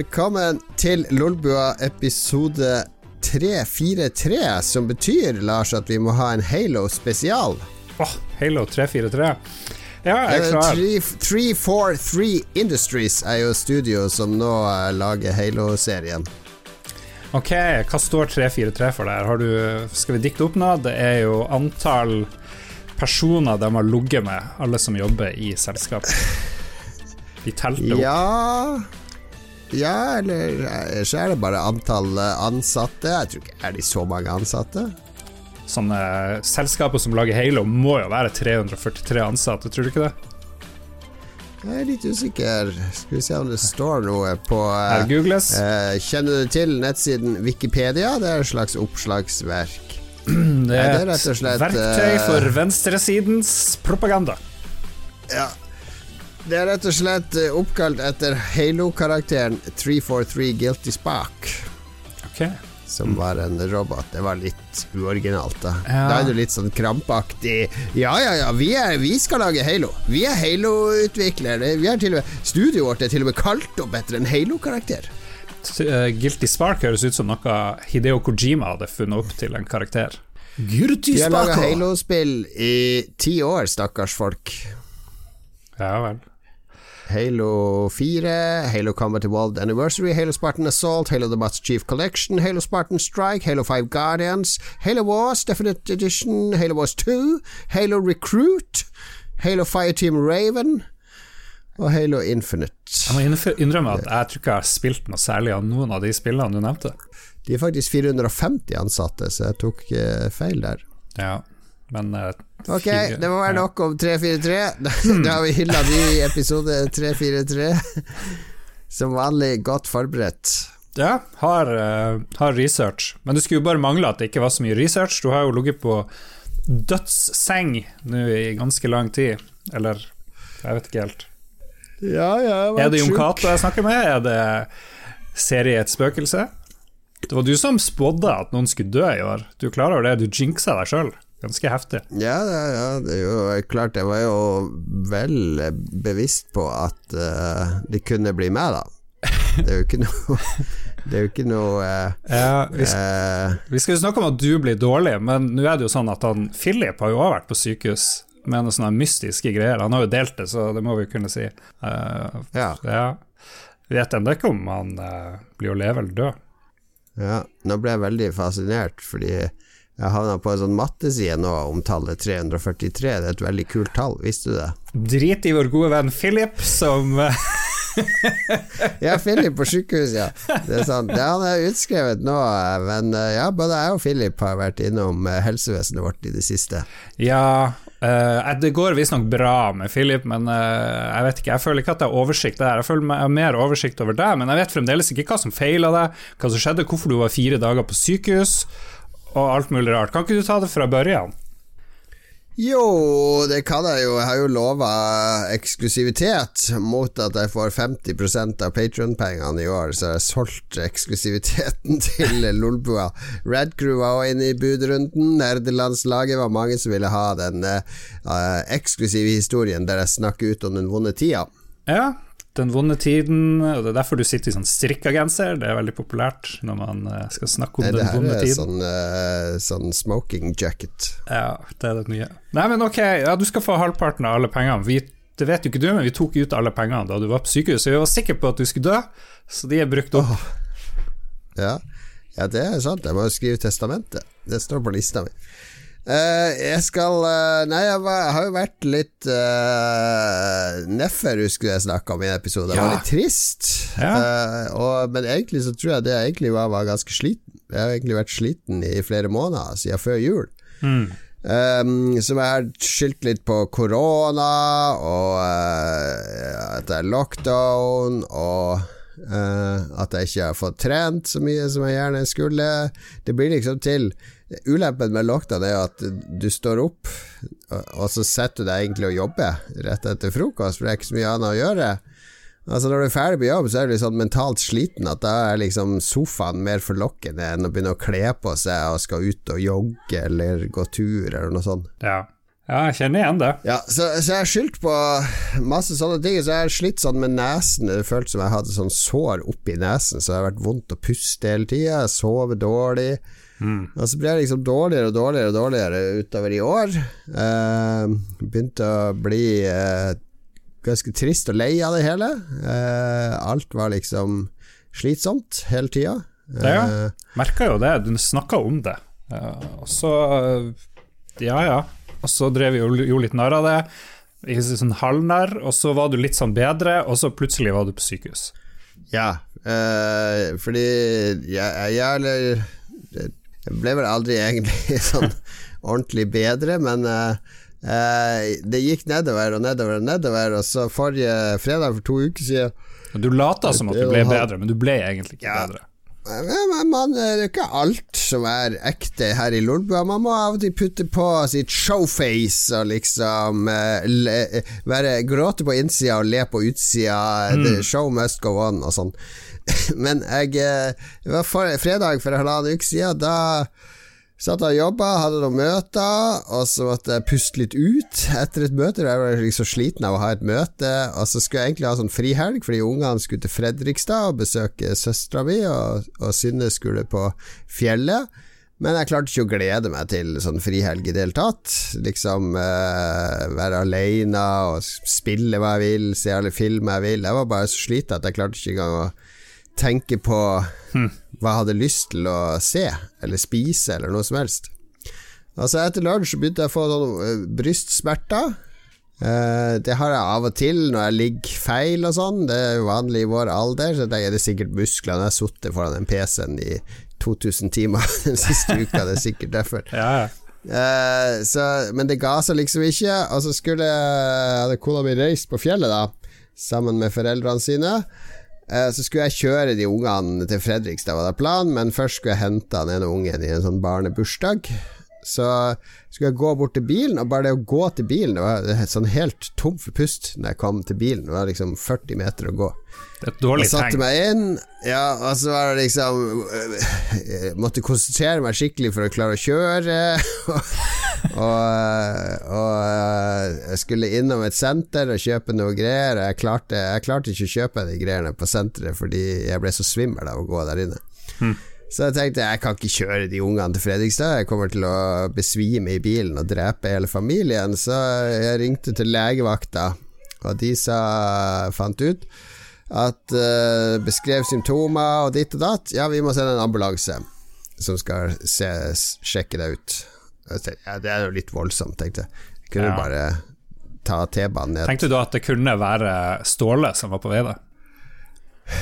Velkommen til Lolbua episode 343, som betyr, Lars, at vi må ha en Halo spesial. Åh, Halo 343. Ja, jeg er klar. 343 Industries er jo studio som nå eh, lager Halo-serien. Ok, hva står 343 for der? Har du, skal vi dikte opp noe? Det er jo antall personer de har ligget med, alle som jobber i selskapet. De telte opp. Ja Ja, eller eh, så er det bare antall eh, ansatte. Jeg tror ikke Er de så mange ansatte? Sånne selskaper som lager Halo, må jo være 343 ansatte, tror du ikke det? Jeg er litt usikker. Skal vi se om det står noe på eh, googles. eh, Kjenner du til nettsiden Wikipedia? Det er et slags oppslagsverk. Det er et verktøy eh, for venstresidens propaganda. Ja. Det er rett og slett eh, oppkalt etter Halo-karakteren 343 Guilty Spark, Okay. som var en robot. Det var litt uoriginalt, da. Ja. Da er du litt sånn krampaktig Ja, ja, ja, vi, er, vi skal lage Halo. Vi er Halo-utviklere. Vi er Studioet vårt er til og med kalt opp etter en Halo-karakter. Eh, Guilty Spark høres ut som noe Hideo Kojima hadde funnet opp til en karakter. Guilty Spark! De har laga Halo-spill i ti år, stakkars folk. Ja vel. Halo 4, Halo Combat Evolved Anniversary, Halo Spartan Assault, Halo The Bats Chief Collection, Halo Spartan Strike, Halo 5 Guardians, Halo Wars Definite Edition, Halo Wars 2, Halo Recruit, Halo Fireteam Raven og Halo Infinite. Jeg må innrømme at jeg tror ikke jeg har spilt noe særlig av noen av de spillene du nevnte. De er faktisk 450 ansatte, så jeg tok eh, feil der. Ja, men eh, Ok, det må være nok om 343. Da, da har vi hylla de i episode 343. Som vanlig godt forberedt. Ja, har, eh, har research. Men det skulle jo bare mangle at det ikke var så mye research. Du har jo ligget på dødsseng nå i ganske lang tid. Eller jeg vet ikke helt. Ja, ja, Er det Jon. Cato jeg snakker med? Er det serie Et spøkelse? Det var du som spådde at noen skulle dø i år. Du klarer jo det? Du jinxa deg sjøl. Ganske heftig. Ja, ja, ja, det er jo klart Jeg var jo vel bevisst på at uh, det kunne bli meg, da. Det er jo ikke noe Det er jo ikke noe eh, Ja, vi, skal, eh, vi skal jo snakke om at du blir dårlig, men nå er det jo sånn at han Philip har jo også vært på sykehus med noen sånne mystiske greier. Han har jo delt det, så det må vi kunne si. Uh, Ja. ja. Vet ennå ikke om han uh, blir å leve eller dø. ja. Nå ble jeg veldig fascinert, fordi jeg havna på en sånn matteside nå om tallet 343. Det er et veldig kult tall, visste du det? Drit i vår gode venn Philip, som Ja, Philip på sykehus, ja. Det er sant. Det, han er utskrevet nå, men eh, ja, både jeg og Philip har vært innom eh, helsevesenet vårt i det siste. Ja, Uh, det går visstnok bra med Philip, men uh, jeg vet ikke, jeg føler ikke at jeg har oversikt der. Jeg føler mer oversikt over deg, men jeg vet fremdeles ikke hva som feila deg, hva som skjedde, hvorfor du var fire dager på sykehus, og alt mulig rart. Kan ikke du ta det fra børjan? Jo, det kan jeg jo. Jeg har jo lova eksklusivitet mot at jeg får 50% av Patron-pengene i år, så jeg har solgt eksklusiviteten til Lolbua. Red Crew var også inne i budrunden. Nerdelandslaget var mange som ville ha den uh, eksklusive historien der jeg snakker ut om den vonde tida. Ja, den vonde tiden, og det er derfor du sitter i sånn strikka genser. Det er veldig populært når man eh, skal snakke om Nei, det den her vonde er tiden. sånn, uh, sånn smoking jacket. Ja, det er det nye. Nei, men ok, ja, du skal få halvparten av alle pengene. Vi, det vet jo ikke du, men vi tok ut alle pengene da du var på sykehus, så vi var sikre på at du skulle dø, så de er brukt opp. Ja. ja, det er sant. Jeg må jo skrive testamentet. Det står på lista mi. Eh, jeg skal uh, Nei, jeg, var, jeg har jo vært litt uh, Neffer husker jeg snakka om i en episode. Det var litt trist. Ja. Uh, og, men egentlig så tror jeg det jeg egentlig var, var ganske sliten. Jeg har egentlig vært sliten i flere måneder siden før jul. Mm. Um, som jeg har skyldt litt på korona, og uh, at det er lockdown, og uh, at jeg ikke har fått trent så mye som jeg gjerne skulle. Det blir liksom til Ulempen med lockdown er at du står opp, og, så setter du deg egentlig og jobber rett etter frokost, for det er ikke så mye annet å gjøre. Altså Når du er ferdig på jobb, så er du litt sånn mentalt sliten at da er liksom sofaen mer forlokkende enn å begynne å kle på seg og skal ut og jogge eller gå tur eller noe sånt. Ja. Ja, jeg kjenner igjen det. Ja, så, så jeg har skyldt på masse sånne ting. Så jeg har slitt sånn med nesen. Det føltes som jeg hadde sånn sår oppi nesen, så det har vært vondt å puste hele tida. Sove dårlig. Mm. Og så ble jeg liksom dårligere og dårligere og dårligere utover i år. Eh, begynte å bli eh, ganske trist og lei av det hele. Eh, alt var liksom slitsomt hele tida. Ja, merka jo det. Du snakka om det. Og så Ja, ja. Og så drev vi og gjorde litt narr av det. Sånn halvnær, og så var du litt sånn bedre, og så plutselig var du på sykehus. Ja, øh, fordi jeg, jeg, jeg, ble vel aldri egentlig sånn ordentlig bedre, men øh, det gikk nedover og nedover og nedover, og så forrige fredag for to uker siden Du lata som at du ble bedre, men du ble egentlig ikke ja, bedre. Men man, det er ikke alt som er ekte her i Lolbua. Man må av og til putte på sitt showface og liksom uh, le, være, gråte på innsida og le på utsida. Mm. The show must go on og sånn. Men jeg uh, Det var for, fredag for halvannen uke siden. Da Satt jeg og jobba, hadde noen møter, og så måtte jeg puste litt ut etter et møte. Jeg var liksom sliten av å ha et møte, og så skulle jeg egentlig ha sånn frihelg, fordi ungene skulle til Fredrikstad og besøke søstera mi, og, og Synne skulle på fjellet. Men jeg klarte ikke å glede meg til sånn frihelg i det hele tatt. Liksom eh, være aleine og spille hva jeg vil, se alle filmer jeg vil. Jeg var bare så sliten at jeg klarte ikke engang å tenke på hm. hva jeg hadde lyst til å se eller spise, eller noe som helst. Altså Etter lunsj begynte jeg å få noen uh, brystsmerter. Uh, det har jeg av og til når jeg ligger feil og sånn. Det er vanlig i vår alder. Så det er det sikkert musklene. Jeg har sittet foran den PC-en i 2000 timer den siste uka. Det er sikkert derfor. ja, uh, så, men det ga seg liksom ikke. Og så skulle hadde kona mi reist på fjellet, da, sammen med foreldrene sine. Eh, så skulle jeg kjøre de ungene til Fredrikstad, var det planen, men først skulle jeg hente den ene ungen i en sånn barnebursdag. Så skulle jeg gå bort til bilen, og bare det å gå til bilen Det var sånn helt tom for pust når jeg kom til bilen. Det var liksom 40 meter å gå. Det er et dårlig tegn. Jeg satte meg inn, ja, og så var det liksom øh, måtte konsentrere meg skikkelig for å klare å kjøre. og, og, jeg skulle innom et senter og kjøpe noe greier. Og jeg klarte, jeg klarte ikke å kjøpe de greiene på senteret fordi jeg ble så svimmel av å gå der inne. Hmm. Så jeg tenkte jeg kan ikke kjøre de ungene til Fredrikstad, jeg kommer til å besvime i bilen og drepe hele familien. Så jeg ringte til legevakta, og de sa, fant ut at uh, Beskrev symptomer og ditt og datt. Ja, vi må sende en ambulanse som skal se, sjekke deg ut. Tenkte, ja, det er jo litt voldsomt, tenkte jeg. Jeg kunne ja. bare ta T-banen ned. Tenkte du at det kunne være Ståle som var på vei, da?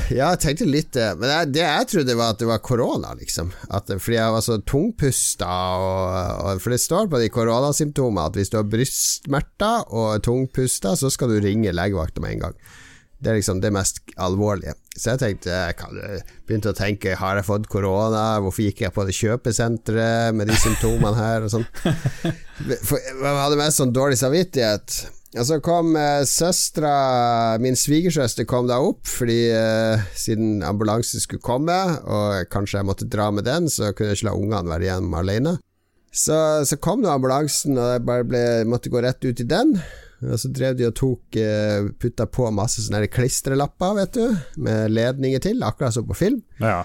Ja, jeg tenkte litt det. Men jeg, det jeg trodde var at det var korona, liksom. At, fordi jeg var så tungpusta, og, og, for det står på de koronasymptomene at hvis du har brystsmerter og tungpusta, så skal du ringe legevakta med en gang. Det er liksom det mest alvorlige. Så jeg tenkte jeg begynte å tenke Har jeg fått korona? Hvorfor gikk jeg på det kjøpesenteret med de symptomene her? Og sånn. Jeg hadde mest sånn dårlig samvittighet. Og så kom eh, søstera Min svigersøster kom da opp, fordi eh, siden ambulansen skulle komme, og kanskje jeg måtte dra med den, så kunne jeg ikke la ungene være igjen alene. Så, så kom nå ambulansen, og jeg bare ble, måtte gå rett ut i den. Og så drev de og tok eh, putta på masse sånne klistrelapper, vet du, med ledninger til, akkurat som på film. Ja.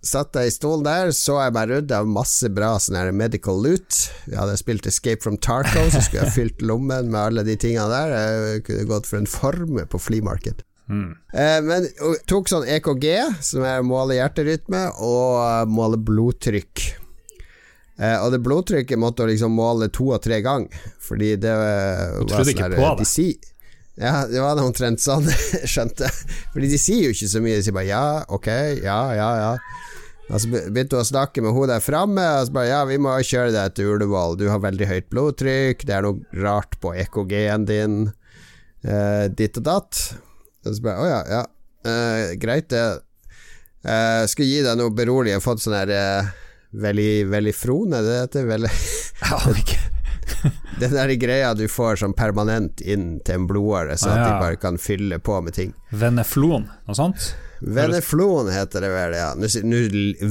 Satt jeg i stolen der, så jeg meg rundt av masse bra sånn medical loot. Vi hadde spilt Escape from Tarco, så skulle jeg fylt lommen med alle de tingene der. Jeg kunne gått for en formue på flymarked. market. Mm. Eh, men tok sånn EKG, som er å måle hjerterytme, og måle blodtrykk. Eh, og det blodtrykket måtte liksom måle to og tre ganger, fordi det var Du trodde ikke på det? De ja, det var omtrent sånn, skjønte Fordi de sier jo ikke så mye, de sier bare ja, ok, ja, ja, ja. Og så begynte hun å snakke med hun der framme, og så bare ja, vi må kjøre deg til Ullevål, du har veldig høyt blodtrykk, det er noe rart på EKG-en din, eh, ditt og datt. Og så bare å ja, ja, eh, greit det. Eh, skal gi deg noe beroligende, jeg fått sånn her eh, Veldig, veldig frone, det heter vel Den der greia du får sånn permanent inn til en blodåre, så at de bare kan fylle på med ting. Veneflon, noe sånt? Veneflon heter det vel, ja. Nå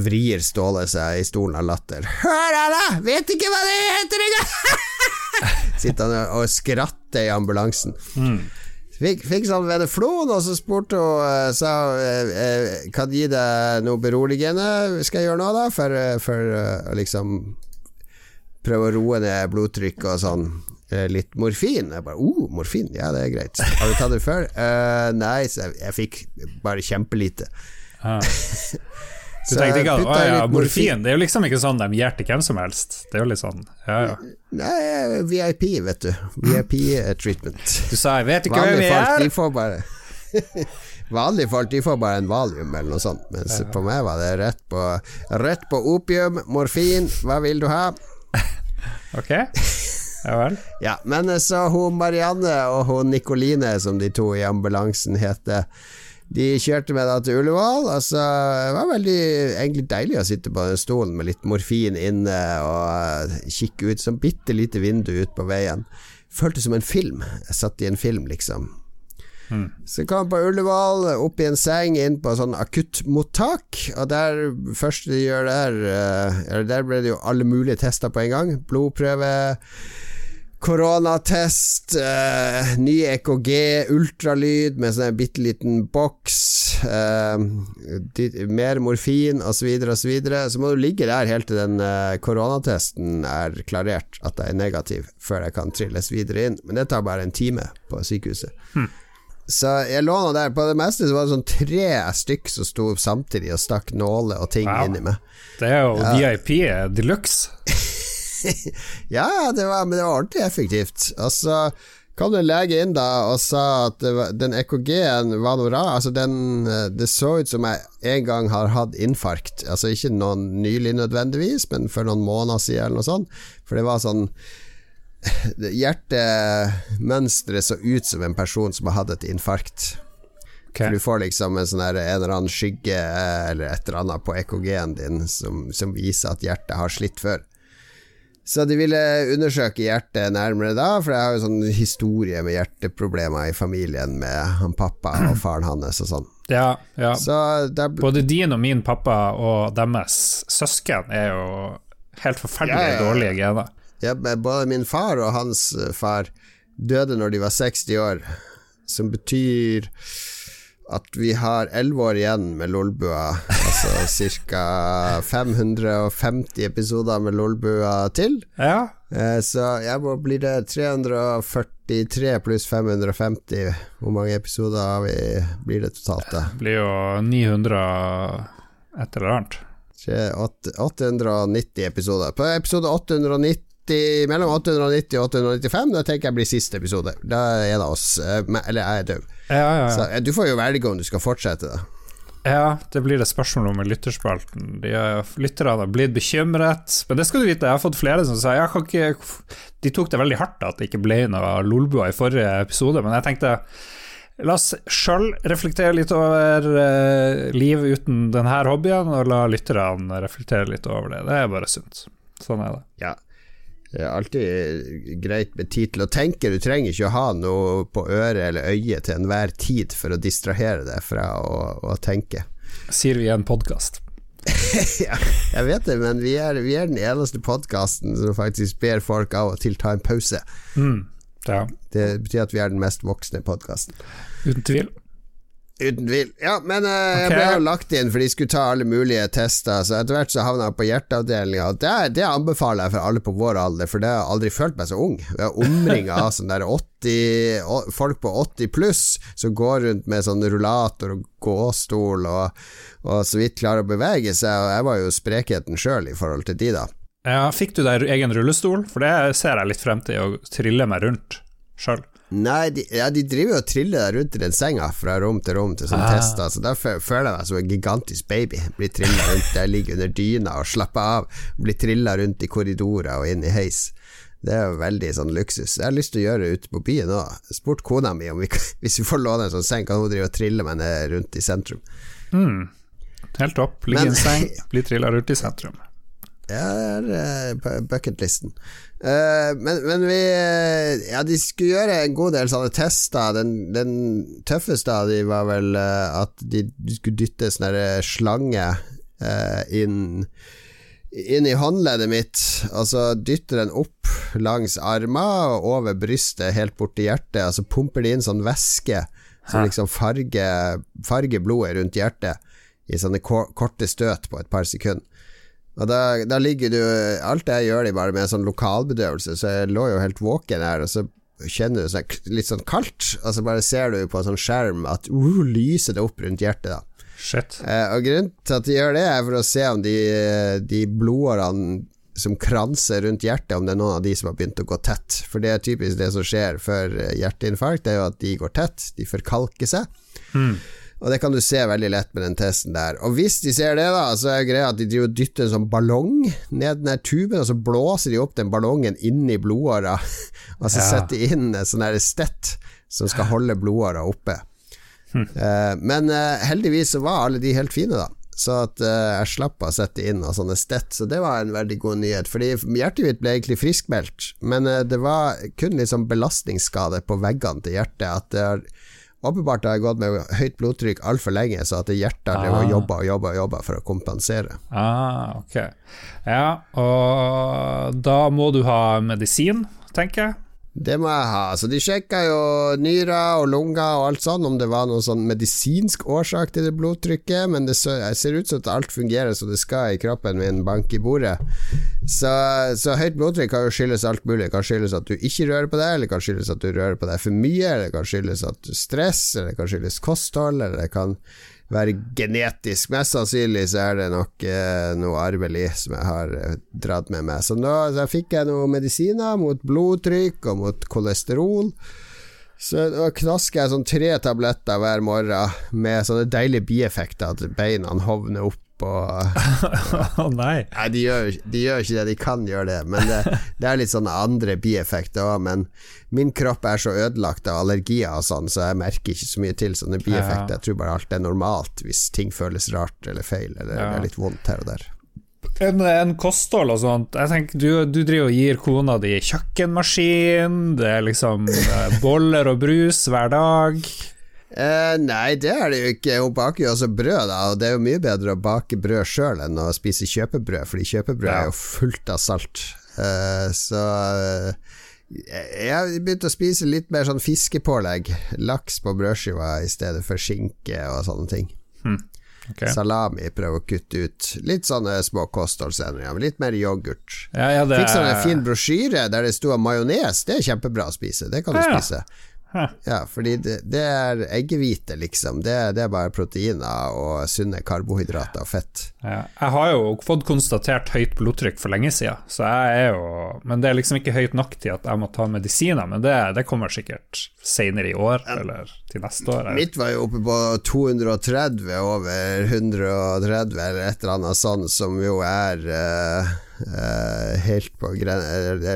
vrir Ståle seg i stolen av latter. Hør da, vet ikke hva det heter engang! Sitter han og skratter i ambulansen. Fikk, fikk sånn veneflon, og så spurte hun eh, Sa eh, eh, Kan gi deg noe beroligende Skal jeg gjøre noe da For, for liksom Prøve å roe ned blodtrykk og sånn Eh, Litt morfin Jeg bare, oh, morfin, ja det er greit Har du tatt det før? Uh, nei, så jeg, jeg fikk bare kjempelite Ah. Du tenkte ikke at å ja, litt morfin, det er jo liksom ikke sånn de gir til hvem som helst. Det er jo litt sånn, ja ja. Nei, er VIP, vet du VIP-treatment Du sa 'jeg vet ikke hvem vi folk, er'. de får bare Vanlige folk de får bare en valium eller noe sånt, mens på meg var det rett på, rett på opium, morfin, hva vil du ha? Ok, ja vel. Ja, men så hun Marianne og hun Nikoline, som de to i ambulansen heter, de kjørte meg da til Ullevål. Altså, det var veldig egentlig deilig å sitte på den stolen med litt morfin inne og eh, kikke ut som bitte lite vindu ut på veien. Føltes som en film. Jeg satt i en film, liksom. Så kom jeg på Ullevål, opp i en seng, inn på sånn akuttmottak. Og der første de gjør der eh, eller Der ble det jo alle mulige tester på en gang. Blodprøve, koronatest, eh, ny EKG, ultralyd med sånn bitte liten boks, eh, di- mer morfin osv., osv. Så, videre. så må du ligge der helt til den eh, koronatesten er klarert, at jeg er negativ, før jeg kan trilles videre inn. Men det tar bare en time på sykehuset. Så jeg lå nå der. På det meste så var det sånn tre stykk som sto samtidig og stakk nåler og ting Wow. inni meg. Det er jo VIP de luxe. Ja, det var, men det var ordentlig effektivt. Og så kom det en lege inn da og sa at var, den EKG-en var noe rar. Altså den, eh, det så ut som jeg en gang har hatt infarkt. Altså ikke noen nylig nødvendigvis, men for noen måneder siden eller noe sånt. For det var sånn Hjertemønsteret så ut som en person som har hatt et infarkt. Okay. For du får liksom en sånn her, en eller annen skygge eh, eller et eller annet på EKG-en din som, som viser at hjertet har slitt før. Så de ville undersøke hjertet nærmere da, for jeg har jo sånn historie med hjerteproblemer i familien med han pappa og faren hans og sånn. Ja, ja. Så da Både din og min pappa og deres søsken er jo helt forferdelig ja, ja. dårlige gener. Ja, Både min far og hans eh, far døde når de var 60 år, som betyr at vi har 11 år igjen med Lolbua. Altså ca. 550 episoder med Lolbua til. Ja, Eh, Så jeg må, bli det 343 pluss 550. Hvor mange episoder har vi, blir det totalt, det blir jo 900 et eller annet. 890 episoder. På episode 890 mellom 890 og 895, Det tenker jeg blir siste episode. Da er av oss eh, Eller jeg er død. Ja, ja, ja. Så du får jo velge om du skal fortsette, da. ja, det blir det spørsmål om i lytterspalten. De er, lytterne har blitt bekymret. Men det skal du vite, jeg har fått flere som sier jeg kan ikke De tok det veldig hardt at det ikke ble noe Lolbua i forrige episode, men jeg tenkte La oss sjøl reflektere litt over eh, liv uten denne hobbyen, og la lytterne reflektere litt over det. Det er bare sunt. Sånn er det. Ja. Det er alltid greit med tid til å tenke. Du trenger ikke å ha noe på øret eller øyet til enhver tid for å distrahere deg fra å, å tenke. Sier vi i en podkast. ja, jeg vet det, men vi er, vi er den eneste podkasten som faktisk ber folk av og til ta en pause. Mm, ja, Det betyr at vi er den mest voksne podkasten. uten tvil. Uten tvil. Ja, men eh, jeg ble jo lagt inn, for de skulle ta alle mulige tester. Så etter hvert så havna jeg på hjerteavdelinga. Det, det anbefaler jeg for alle på vår alder, for det har jeg aldri følt meg så ung. Jeg er omringa av sånne der 80, folk på 80 pluss som går rundt med sånn rullator og gåstol og, og så vidt klarer å bevege seg, og jeg var jo sprekheten sjøl i forhold til de, da. Ja, fikk du deg egen rullestol? For det ser jeg litt frem til, å trille meg rundt sjøl. Nei, de, ja, de driver jo og triller deg rundt i den senga fra rom til rom til sånn Ah. tester, så da føler jeg meg som en gigantisk baby. Blir trilla rundt, der, ligger under dyna og slapper av. Blir trilla rundt i korridorer og inn i heis. Det er jo veldig sånn luksus. Jeg har lyst til å gjøre det ute på byen òg. Spurt kona mi om vi hvis vi får låne en sånn seng, kan hun drive og trille meg ned rundt i sentrum. Mm. Helt opp, ligge i en seng, bli trilla rundt i sentrum. Ja, det er uh, bucketlisten. Eh, men, men vi eh, Ja, de skulle gjøre en god del sånne tester. Den, den tøffeste av de var vel eh, at de, de skulle dytte sånne slange eh, inn inn i håndleddet mitt, og så dytter den opp langs armen og over brystet, helt bort til hjertet. Og så pumper de inn sånn væske som liksom farger, farger blodet rundt hjertet i sånne korte støt på et par sekunder. Og da, da, ligger du Alt det gjør de bare med sånn lokalbedøvelse, så jeg lå jo helt våken her, og så kjenner du seg litt sånn kaldt, og så bare ser du på en sånn skjerm at uh, lyser det opp rundt hjertet. da Eh, og Grunnen til at de gjør det, er for å se om de, de blodårene som kranser rundt hjertet, om det er noen av de som har begynt å gå tett. For det er typisk det som skjer før hjerteinfarkt, det er jo at de går tett, de forkalker seg. Mm. Og det kan du se veldig lett med den testen der. Og hvis de ser det, da, så er greia at de driver dytter en sånn ballong ned den tuben, og så blåser de opp den ballongen inn i blodåra, og så ja. setter de inn en sånn stett som skal holde blodåra oppe. Hm. Uh, men uh, heldigvis så var alle de helt fine, da. Så at uh, jeg slapp å sette inn av sånne stett, så det var en veldig god nyhet. Fordi hjertet mitt ble egentlig friskmeldt, men det var kun liksom belastningsskade på veggene til hjertet. At det har Åpenbart har jeg gått med høyt blodtrykk altfor lenge, så at hjertet har ah. jobba og jobba og jobba for å kompensere. Ah, ok. Ja, og da må du ha medisin, tenker jeg. Det må jeg ha. Så de sjekka jo nyrer og lunger og alt sånn, om det var noen sånn medisinsk årsak til det blodtrykket, men det ser ut som at alt fungerer som det skal i kroppen min, bank i bordet. Så, så, høyt blodtrykk kan jo skyldes alt mulig. Det kan skyldes at du ikke rører på deg, eller det kan skyldes at du rører på deg for mye, eller det kan skyldes at du stresser, eller det kan skyldes kosthold, eller det kan være genetisk. Mest sannsynlig så er det nok eh, noe arvelig som jeg har eh, dratt med meg. Så nå så fikk jeg noen medisiner mot blodtrykk og mot kolesterol. Så da knasker jeg sånn tre tabletter hver morgen med sånne deilige bieffekter, at beina hovner opp Å oh, nei. nei de, gjør, de, gjør, ikke det, de kan gjøre det, men det, det er litt sånne andre bieffekter òg. Men min kropp er så ødelagt av allergier og sånn, så jeg merker ikke så mye til sånne bieffekter. Jeg tror bare alt er normalt hvis ting føles rart eller feil, eller ja. det er litt vondt her og der. En, en, kosthold og sånt Jeg tenker Du, du driver og gir kona di kjøkkenmaskin, det er liksom eh, boller og brus hver dag. Eh, nei, det er det jo ikke. Hun baker jo også brød, da, og det er jo mye bedre å bake brød sjøl enn å spise kjøpebrød, fordi kjøpebrød ja. er jo fullt av salt. Eh, så eh, jeg begynte å spise litt mer sånn fiskepålegg. Laks på brødskiva i stedet for skinke og sånne ting. Hmm. Okay. Salami prøver å kutte ut. Litt sånne små kostholdsendringer, litt mer yoghurt. Ja, ja, Fikk sånn en fin brosjyre der det sto majones. Det er kjempebra å spise. Det kan du spise. Ja, fordi det, det er eggehvite, liksom. Det, det, er bare proteiner og sunne karbohydrater og fett. Ja. Jeg har jo fått konstatert høyt blodtrykk for lenge siden, så jeg er jo Men det er liksom ikke høyt nok til at jeg må ta medisiner, men det, det kommer sikkert senere i år, eller til neste år. Mitt var jo oppe på 230 over 130, eller et eller annet sånt, som jo er uh, uh, helt på gren...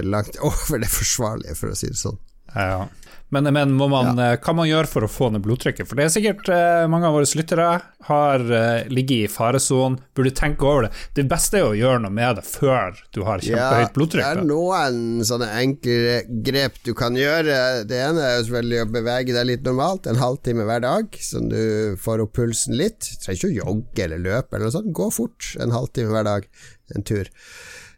langt over det forsvarlige, for å si det sånn. Ja. Men, men man, ja. Eh, hva man gjør for å få ned blodtrykket? For det er sikkert eh, mange av våre lyttere har eh, ligget i faresonen, burde tenke over det. Det beste er å gjøre noe med det før du har kjempehøyt ja, blodtrykk. Det er noen sånne enkle grep du kan gjøre. Det ene er jo selvfølgelig å bevege deg litt normalt, en halvtime hver dag, sånn du får opp pulsen litt. Du trenger ikke å jogge eller løpe eller noe sånt, gå fort en halvtime hver dag, en tur.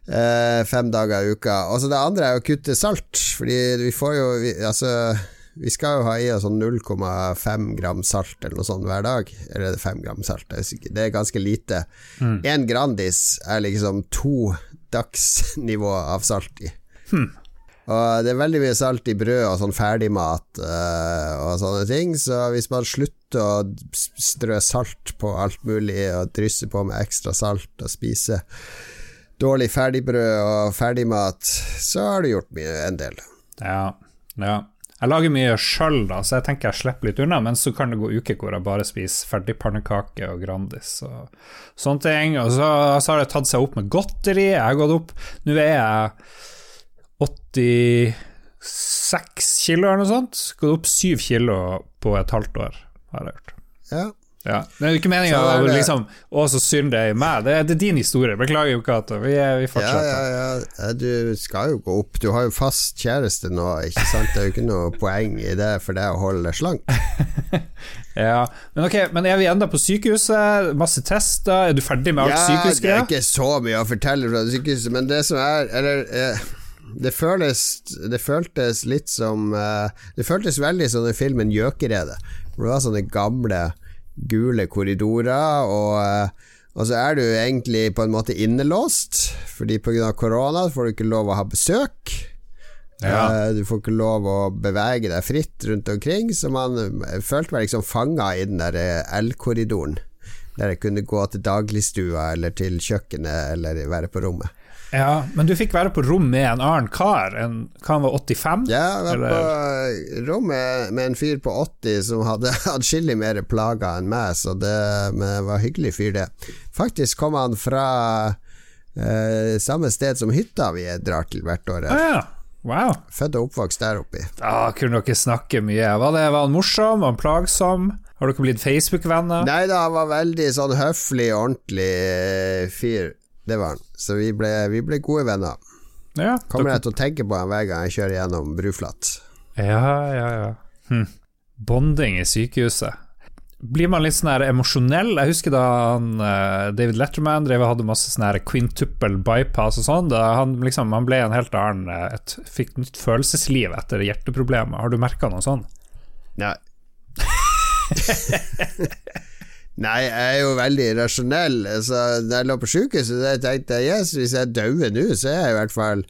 Eh, fem dager i uka. Og så det andre er å kutte salt, fordi vi får jo vi, Altså, vi skal jo ha i oss sånn 0,5 gram salt eller noe sånt hver dag. Eller er det 5 gram salt? Det er ganske lite. Én mm. Grandis er liksom to dagsnivå av salt i. Hmm. Og det er veldig mye salt i brød og sånn ferdigmat uh, og sånne ting, så hvis man slutter å strø salt på alt mulig og drysse på med ekstra salt og spise dårlig ferdigbrød og ferdigmat, så har du gjort mye, en del. Ja, ja. Jeg lager mye sjøl, da, så jeg tenker jeg slipper litt unna, men så kan det gå uker hvor jeg bare spiser ferdigpannekake og Grandis og sånne ting. Og så, så, har det tatt seg opp med godteri. Jeg har gått opp Nå er jeg 86 kilo eller noe sånt. Gått opp 7 kilo på et halvt år, har jeg hørt. Ja, ja. Det er ikke meninga å liksom Å, så synd det er i meg. Det er, det er, din historie. Beklager, Jo Cato. Vi, vi, fortsetter. Ja, ja, ja. Du skal jo gå opp. Du har jo fast kjæreste nå, ikke sant? Det er jo ikke noe poeng i det for deg å holde deg slank. ja, men ok, men er vi enda på sykehuset? Masse tester? Er du ferdig med alt ja, sykehusgreier? Det er ikke så mye å fortelle fra sykehuset, men det som er Eller eh, det føles Det føltes litt som eh, Det føltes veldig som den filmen 'Gjøkeredet'. Hvor det var sånne gamle, gule korridorer, og, uh, og så er du egentlig på en måte innelåst, fordi pga. korona får du ikke lov å ha besøk. Ja. Uh, du får ikke lov å bevege deg fritt rundt omkring, så man følte meg liksom fanga i den der L-korridoren. Der jeg kunne gå til dagligstua eller til kjøkkenet eller være på rommet. Ja, Men du fikk være på rom med en annen kar? En, hva han var 85? Ja, jeg var på rom med, med, en fyr på 80 som hadde atskillig mer plager enn meg, så det var hyggelig fyr, det. Faktisk kom han fra eh, samme sted som hytta vi drar til hvert år. Ah, ja. Wow. Født og oppvokst der oppe. Da kunne dere snakke mye. Var, det, var han morsom? Var han plagsom? Har dere blitt Facebook-venner? Nei da, han var veldig sånn høflig, ordentlig eh, fyr. Det var han. Så vi ble, vi ble gode venner. Ja, Kommer jeg til å tenke på han hver gang jeg kjører gjennom Bruflat. Ja, ja, ja. Hm. Bonding i sykehuset. Blir man litt sånn her emosjonell? Jeg husker da han, uh, David Letterman drev og hadde masse sånn her quintuple bypass og sånn. Han, liksom, han ble en helt annen eh, et, Fikk nytt følelsesliv etter hjerteproblemer. Har du merka noe sånn? Nei. Nei, jeg er jo veldig rasjonell. Så da jeg lå på sjukehuset, tenkte jeg yes, hvis jeg dauer nå, så er jeg i hvert fall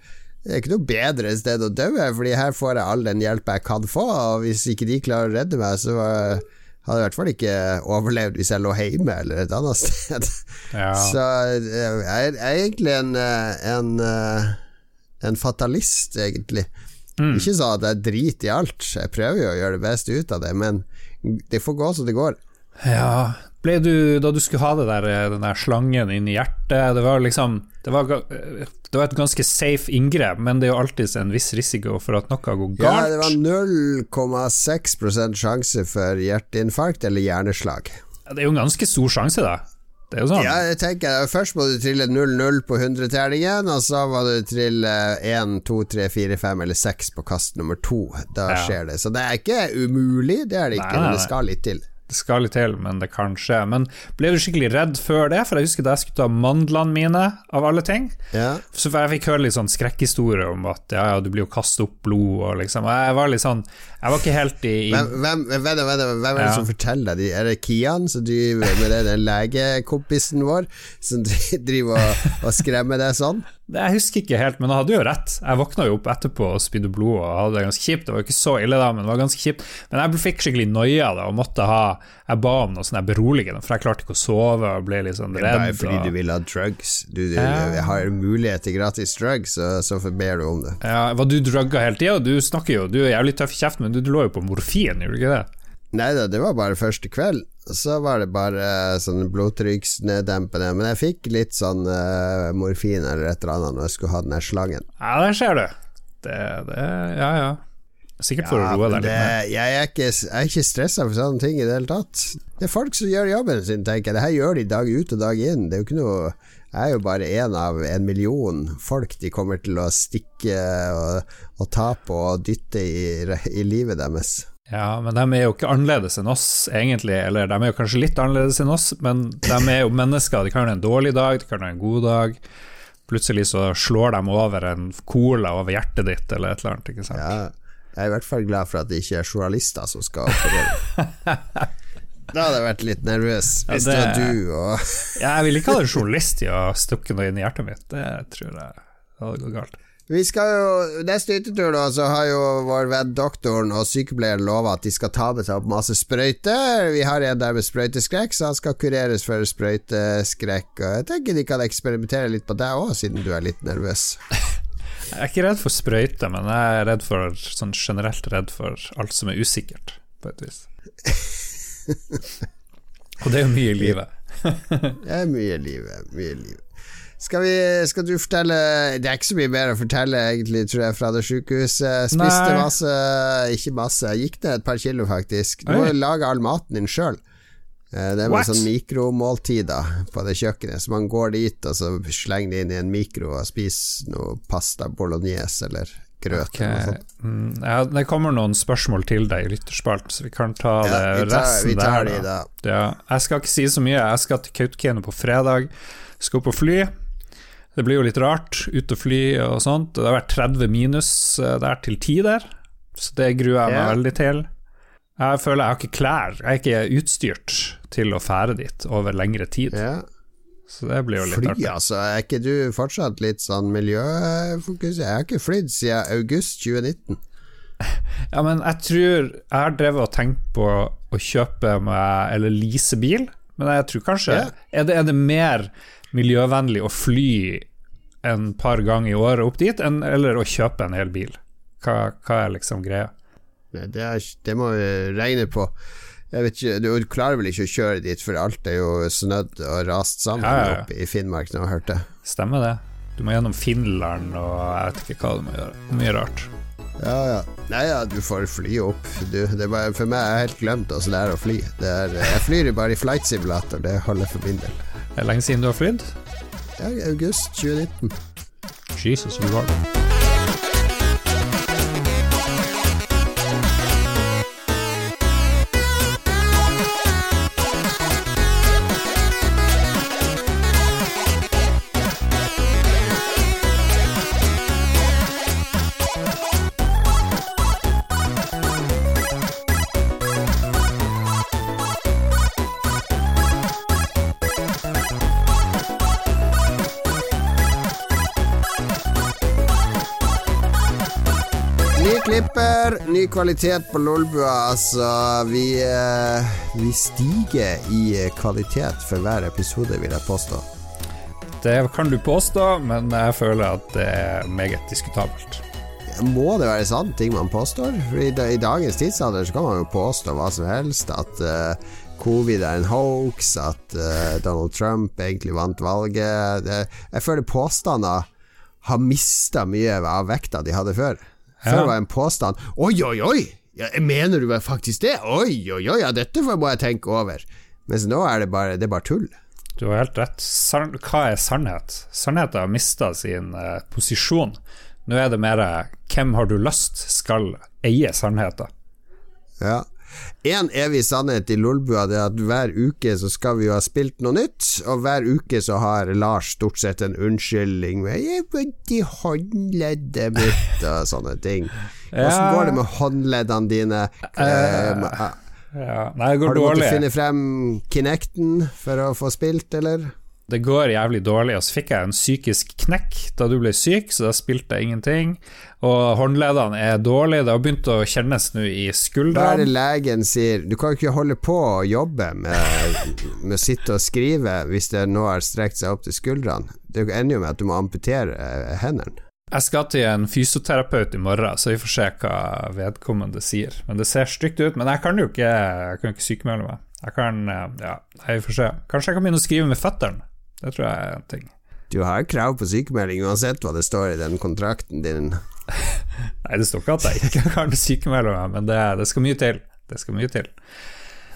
det er ikke noe bedre sted å dø, Fordi her får jeg all den hjelpa jeg kan få. Og hvis ikke de klarer å redde meg, så hadde jeg i hvert fall ikke overlevd hvis jeg lå hjemme eller et annet sted. Ja. Så jeg er, egentlig en, en, en fatalist, egentlig. Mm. Ikke sånn at jeg driter i alt. Jeg prøver jo å gjøre det beste ut av det, men det får gå som det går. Ja, ble du, da du skulle ha det der, eh, den der slangen inn i hjertet Det var liksom det var, eh, det var, et ganske safe inngrep, men det er jo alltid en viss risiko for at noe går galt. Ja, det var 0,6% sjanse for hjerteinfarkt eller hjerneslag. Det er jo en ganske stor sjanse, da. Det er jo sånn. Ja, jeg tenker Først må du trille 0-0 på 100-terningen, og så må du trille 1, 2, 3, 4, 5 eller 6 på kast nummer 2. Da ja. skjer det. Så det er ikke umulig, det er det ikke, men det skal litt til det skal litt til, men det kan skje. Men ble du skikkelig redd før det? For jeg husker da jeg skulle ta mandlene mine, av alle ting. Ja. Så jeg fikk høre litt sånn skrekkhistorier om at ja, ja, du blir jo kastet opp blod og liksom Jeg var litt sånn Jeg var ikke helt i, i Hvem, hvem, hvem, hvem er det som forteller deg Er det Kian som driver med den legekompisen vår, som driver og, og skremmer deg sånn? Jeg husker ikke helt, men han hadde jo rett. Jeg våkna jo opp etterpå og spydde blod og hadde det ganske kjipt. Det var jo ikke så ille da, men det var ganske kjipt. Men jeg fikk skikkelig noia da og måtte ha Jeg ba om noe sånn beroligende, for jeg klarte ikke å sove og ble litt sånn redd. Det er bare fordi og... du vil ha drugs. Du, du ja. har mulighet til gratis drugs, så, så ber du om det. Ja, Var du drugga hele tida? Du snakker jo, du er jævlig tøff i kjeften, men du, du lå jo på morfin, gjorde du ikke det? Nei da, det var bare første kveld. Så var det bare uh, sånn blodtrykksneddempende. Men jeg fikk litt sånn uh, morfin eller et eller annet når jeg skulle ha den der slangen. Ja, der ser du. Det, det Ja, ja. Sikkert for ja, å roe deg litt ned. Jeg er ikke, jeg ikke stressa for sånne ting i det hele tatt. Det er folk som gjør jobben sin, tenker jeg. Det her gjør de dag ut og dag inn. Det er jo ikke noe Jeg er jo bare én av en million folk de kommer til å stikke og, og ta på og dytte i, i livet deres. Ja, men de er jo ikke annerledes enn oss, egentlig. Eller de er jo kanskje litt annerledes enn oss, men de er jo mennesker. De kan ha en dårlig dag, de kan ha en god dag. Plutselig så slår de over en cola over hjertet ditt, eller et eller annet. ikke sant? Ja, jeg er i hvert fall glad for at det ikke er journalister som skal operere. da hadde jeg vært litt nervøs, hvis ja, det, var du og jeg ville ikke ha en journalist i å stukke noe inn i hjertet mitt. Det tror jeg hadde gått galt. Vi skal jo, Neste hyttetur da, så har jo vår venn doktoren og sykepleieren lova at de skal ta med seg opp masse sprøyter. Vi har en der med sprøyteskrekk, så han skal kureres for sprøyteskrekk. Og jeg tenker de kan eksperimentere litt på deg òg, siden du er litt nervøs. Jeg er ikke redd for sprøyter, men jeg er redd for, sånn generelt redd for alt som er usikkert, på et vis. og det er jo mye i livet. det er mye i livet. Mye i livet. Skal, vi, skal, du fortelle Det er ikke så mye mer å fortelle, egentlig, tror jeg, fra det sykehuset. Spiste Nei. masse Ikke masse, gikk ned et par kilo, faktisk. Du må lage all maten din sjøl. Eh, det er med sånn mikromåltider på det kjøkkenet, så man går dit og så slenger det inn i en mikro og spiser noe pasta bolognese eller grøt. Okay. Mm, ja, det kommer noen spørsmål til deg i lytterspalten, så vi kan ta ja, det tar, resten der. De, da. Ja, jeg skal ikke si så mye. Jeg skal til Kautokeino på fredag. Skal på fly. Det blir jo litt rart ut og fly og sånt. Det har vært 30 minus eh, der til tider, så det gruer jeg meg yeah. veldig til. Jeg føler jeg har ikke klær, jeg er ikke utstyrt til å fære dit over lengre tid. Ja. Så det blir jo litt Fly, artig. altså. Er ikke du fortsatt litt sånn miljøfokus? Jeg har ikke flydd siden august 2019. Ja, men jeg tror Jeg har drevet og tenkt på å kjøpe meg eller lease bil, men jeg tror kanskje Ja. er, det, er det mer miljøvennlig å fly en par ganger i året opp dit, enn, eller å kjøpe en hel bil? Hva, hva er liksom greia? Det, er, det må vi regne på. Jeg vet ikke, Du klarer vel ikke å kjøre dit, for alt er jo snødd og rast sammen Ja, ja, ja. oppe i Finnmark nå, hørte jeg. Stemmer det? Du må gjennom Finland og jeg vet ikke hva du må gjøre. Mye rart. Ja, ja. Nei, ja, du får fly opp. Du, det bare, for meg er helt glemt åssen det er å fly. Det er, jeg flyr bare i flight simulator, det holder for min del. Er lenge siden du har flydd? Ja, i august 2019. Jesus, du var det. Klipper, ny kvalitet på Lolbua. Altså, vi, eh, vi stiger i eh, kvalitet for hver episode, vil jeg påstå. Det kan du påstå, men jeg føler at det er meget diskutabelt. Må det være sant, ting man påstår? For i, I dagens tidsalder så kan man jo påstå hva som helst. At uh, covid er en hoax, at uh, Donald Trump egentlig vant valget. Det, jeg føler påstander har mista mye av vekta de hadde før. Før det var en påstand Oi, oi, oi! Ja, mener du faktisk det? Oi, oi, oi, ja, dette må jeg tenke over. Mens nå er det bare, det er bare tull. Du har helt rett. Hva er sannhet? Sannheten har mista sin eh, posisjon. Nå er det mer hvem har du lyst skal eie sannheten. Ja. En evig sannhet i Lolbua er at hver uke så skal vi jo ha spilt noe nytt, og hver uke så har Lars stort sett en unnskyldning med 'Jeg vondt i håndleddet mitt' og sånne ting. Ja. går det med håndleddene dine? Eh, Ja, nei, har du måttet dårlig. finne frem Kinecten for å få spilt, eller? Det går jævlig dårlig, og så fikk jeg en psykisk knekk da du ble syk, så da spilte jeg ingenting. Og håndleddene er dårlige, det har begynt å kjennes nå i Hva er det legen sier? Du kan jo ikke holde på å jobbe med, med å sitte og skrive hvis det nå har strekt seg opp til skuldrene. Det ender jo med at du må amputere eh, hendene. Jeg skal til en fysioterapeut i morgen, så vi får se hva vedkommende sier. Men det ser stygt ut, men jeg kan jo ikke, jeg kan ikke sykemelde meg. Jeg kan, eh, ja, vi får se. Kanskje jeg kan begynne å skrive med føttene. Det tror jeg er en ting. Du har krav på sykemelding uansett hva det står i den kontrakten din. Nei, det står ikke at jeg ikke kan sykemelde meg, men det, det skal mye til. Det skal mye til.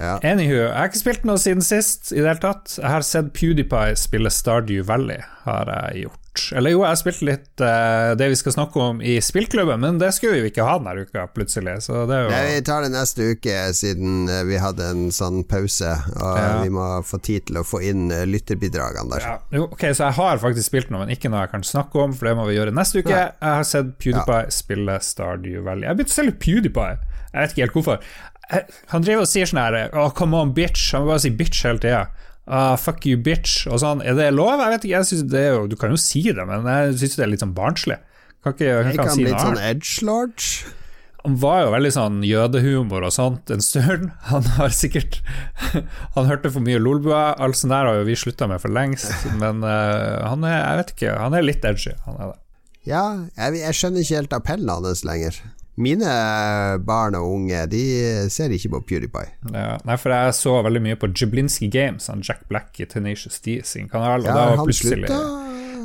Ja. Anywho, jeg har ikke spilt noe siden sist i det hele tatt. Jeg har sett PewDiePie spille Stardew Valley, har jeg gjort. Eller jo, jeg har spilt litt uh, det vi skal snakke om i spillklubben, men det skulle vi jo ikke ha denne uka, plutselig. Så det er jo Nei, vi tar det neste uke, siden eh, vi hadde en sånn pause. Og Ja. vi må få tid til å få inn eh, lytterbidragene der. ja, jo, Ok, så jeg har faktisk spilt noe, men ikke noe jeg kan snakke om, for det må vi gjøre neste uke. Nei. Jeg har sett PewDiePie spille Stardew Valley. Jeg har begynt å selge PewDiePie. Jeg vet ikke helt hvorfor. Jeg- Han driver og sier sånn her Oh, come on, bitch. Han må bare si bitch hele tida. Uh, fuck you, bitch. Og sånn. Er det lov? Jeg vet ikke. Jeg synes det er jo, du kan jo si det, men jeg syns det er litt sånn barnslig. Kan ikke, kan Jeg han kan si litt sånn edge-large. Han var jo veldig sånn jødehumor og sånt en stund. Han har sikkert Han hørte for mye Lolbua. Alt sånt der har jo vi slutta med for lengst. Men uh, han er Jeg vet ikke, han er litt edgy. Han er det. Ja, jeg, jeg skjønner ikke helt appellen hans lenger. Mine barn og unge De ser ikke på PewDiePie. Ja, nei, for jeg så veldig mye på Jablinski Games, han Jack Black i Tenacious D sin kanal. Og Ja, da var plutselig slutta?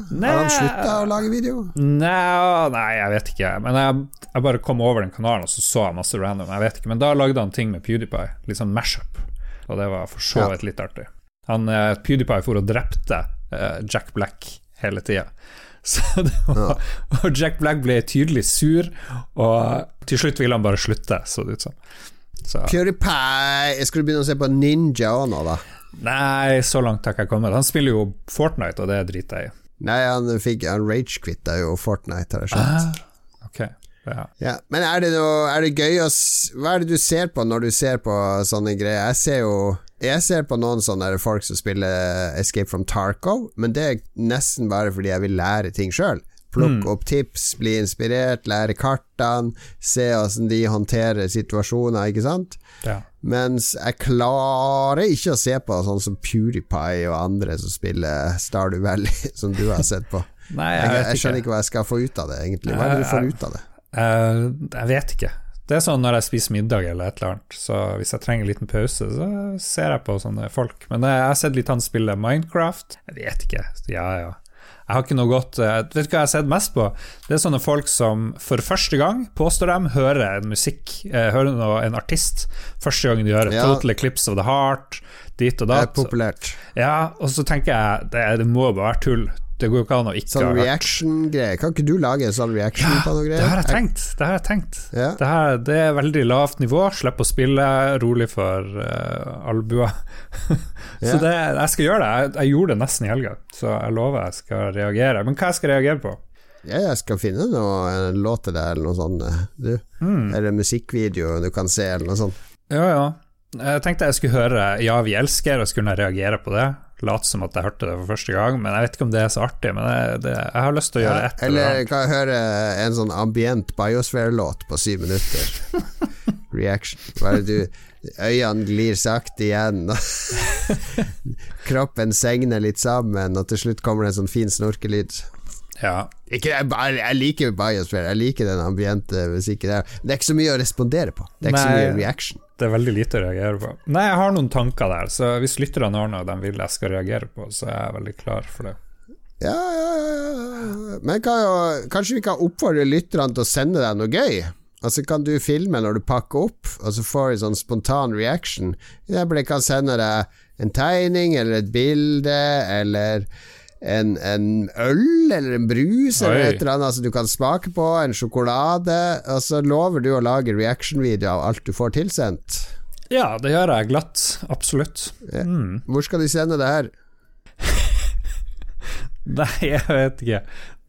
Nei. Har han slutta å lage video? Nei, nei, jeg vet ikke. Men jeg, jeg bare kom over den kanalen og så så jeg masse random. Jeg vet ikke, Men da lagde han ting med PewDiePie. Litt sånn mashup. Og det var for så vidt litt artig. Han, eh, PewDiePie for og drepte uh, Jack Black hele tida. Var, Og Jack Black ble tydelig sur, og til slutt ville han bare slutte, så det ut som. Så, PewDiePie Skal du begynne å se på Ninja òg nå, da? nei, så langt har ikke jeg kommet. Han spiller jo Fortnite, og det driter jeg i. Nei, han fikk Han rage-quitta jo Fortnite, har jeg skjønt. Ah, ok, ja. Ja, men er det noe Er det gøy å Hva er det du ser på når du ser på sånne greier? Jeg ser jo Jeg ser på noen sånne folk som spiller Escape from Tarkov, men det er nesten bare fordi jeg vil lære ting sjøl. Plukke opp tips, bli inspirert, lære kartene, se åssen de håndterer situasjoner, ikke sant? ja. Mens jeg klarer ikke å se på sånn som PewDiePie og andre som spiller Stardew Valley, som du har sett på. Nei, Jeg, jeg jeg skjønner ikke hva jeg skal få ut av det, egentlig. Hva er det du får ut av det? Eh, jeg vet ikke. Det er sånn når jeg spiser middag eller et eller annet, så hvis jeg trenger en liten pause, så ser jeg på sånne folk. Men jeg har sett litt han spille Minecraft. Jeg vet ikke. Ja, ja. Jeg har ikke noe godt eh, Vet du hva jeg har sett mest på? Det er sånne folk som for første gang, påstår de, hører en musikk, eh, hører noe, en artist. Første gang de hører Ja. Total Eclipse of the Heart, dit og Det er populært. Ja, og så tenker jeg det, det må bare være tull. Det går jo ikke an å ikke Sånn ha hørt. reaction-greier. Kan ikke du lage en sånn reaction på noe greier? Det har jeg tenkt. Det har jeg tenkt. Ja. Det, her, det er veldig lavt nivå. Slipp å spille rolig for uh, albuer. så det, jeg skal gjøre det. Jeg, jeg gjorde det nesten i helga, så jeg lover jeg skal reagere. Men hva jeg skal reagere på? Ja, jeg skal finne noe, en låt til deg, eller noe sånt. eh, Du. Mm. Eller en musikkvideo du kan se, eller noe sånt. Ja, ja. Jeg tenkte jeg skulle høre Ja, vi elsker, og så kunne jeg reagere på det. Late som at jeg hørte det for første gang, men jeg vet ikke om det er så artig. Men jeg, det, jeg har lyst til å gjøre Ja, et eller eller kan jeg høre en sånn ambient Biosphere-låt på syv minutter? Reaction. Bare du Øynene glir sakte igjen, kroppen segner litt sammen, og til slutt kommer det en sånn fin snorkelyd. Ja. Ikke, jeg, jeg liker Biosphere, jeg liker den ambiente musikken der. Det er ikke så mye å respondere på. Det er ikke så mye reaction. Det er veldig lite å reagere på. Nei, jeg har noen tanker der, så hvis lytterne har noe de vil jeg skal reagere på, så er jeg veldig klar for det. Ja, ja, ja. Men kan jo, kanskje vi kan oppfordre lytterne til å sende deg noe gøy? Altså Kan du filme når du pakker opp, og så får du sånn spontan reaction? Jeg kan sende deg en tegning, eller et bilde, eller en, en øl, eller en brus, eller et eller annet som du kan smake på, en sjokolade, og så lover du å lage reaction-video av alt du får tilsendt. Ja, det gjør jeg glatt. Absolutt. Mm. Hvor skal de sende det her? Nei, jeg vet ikke.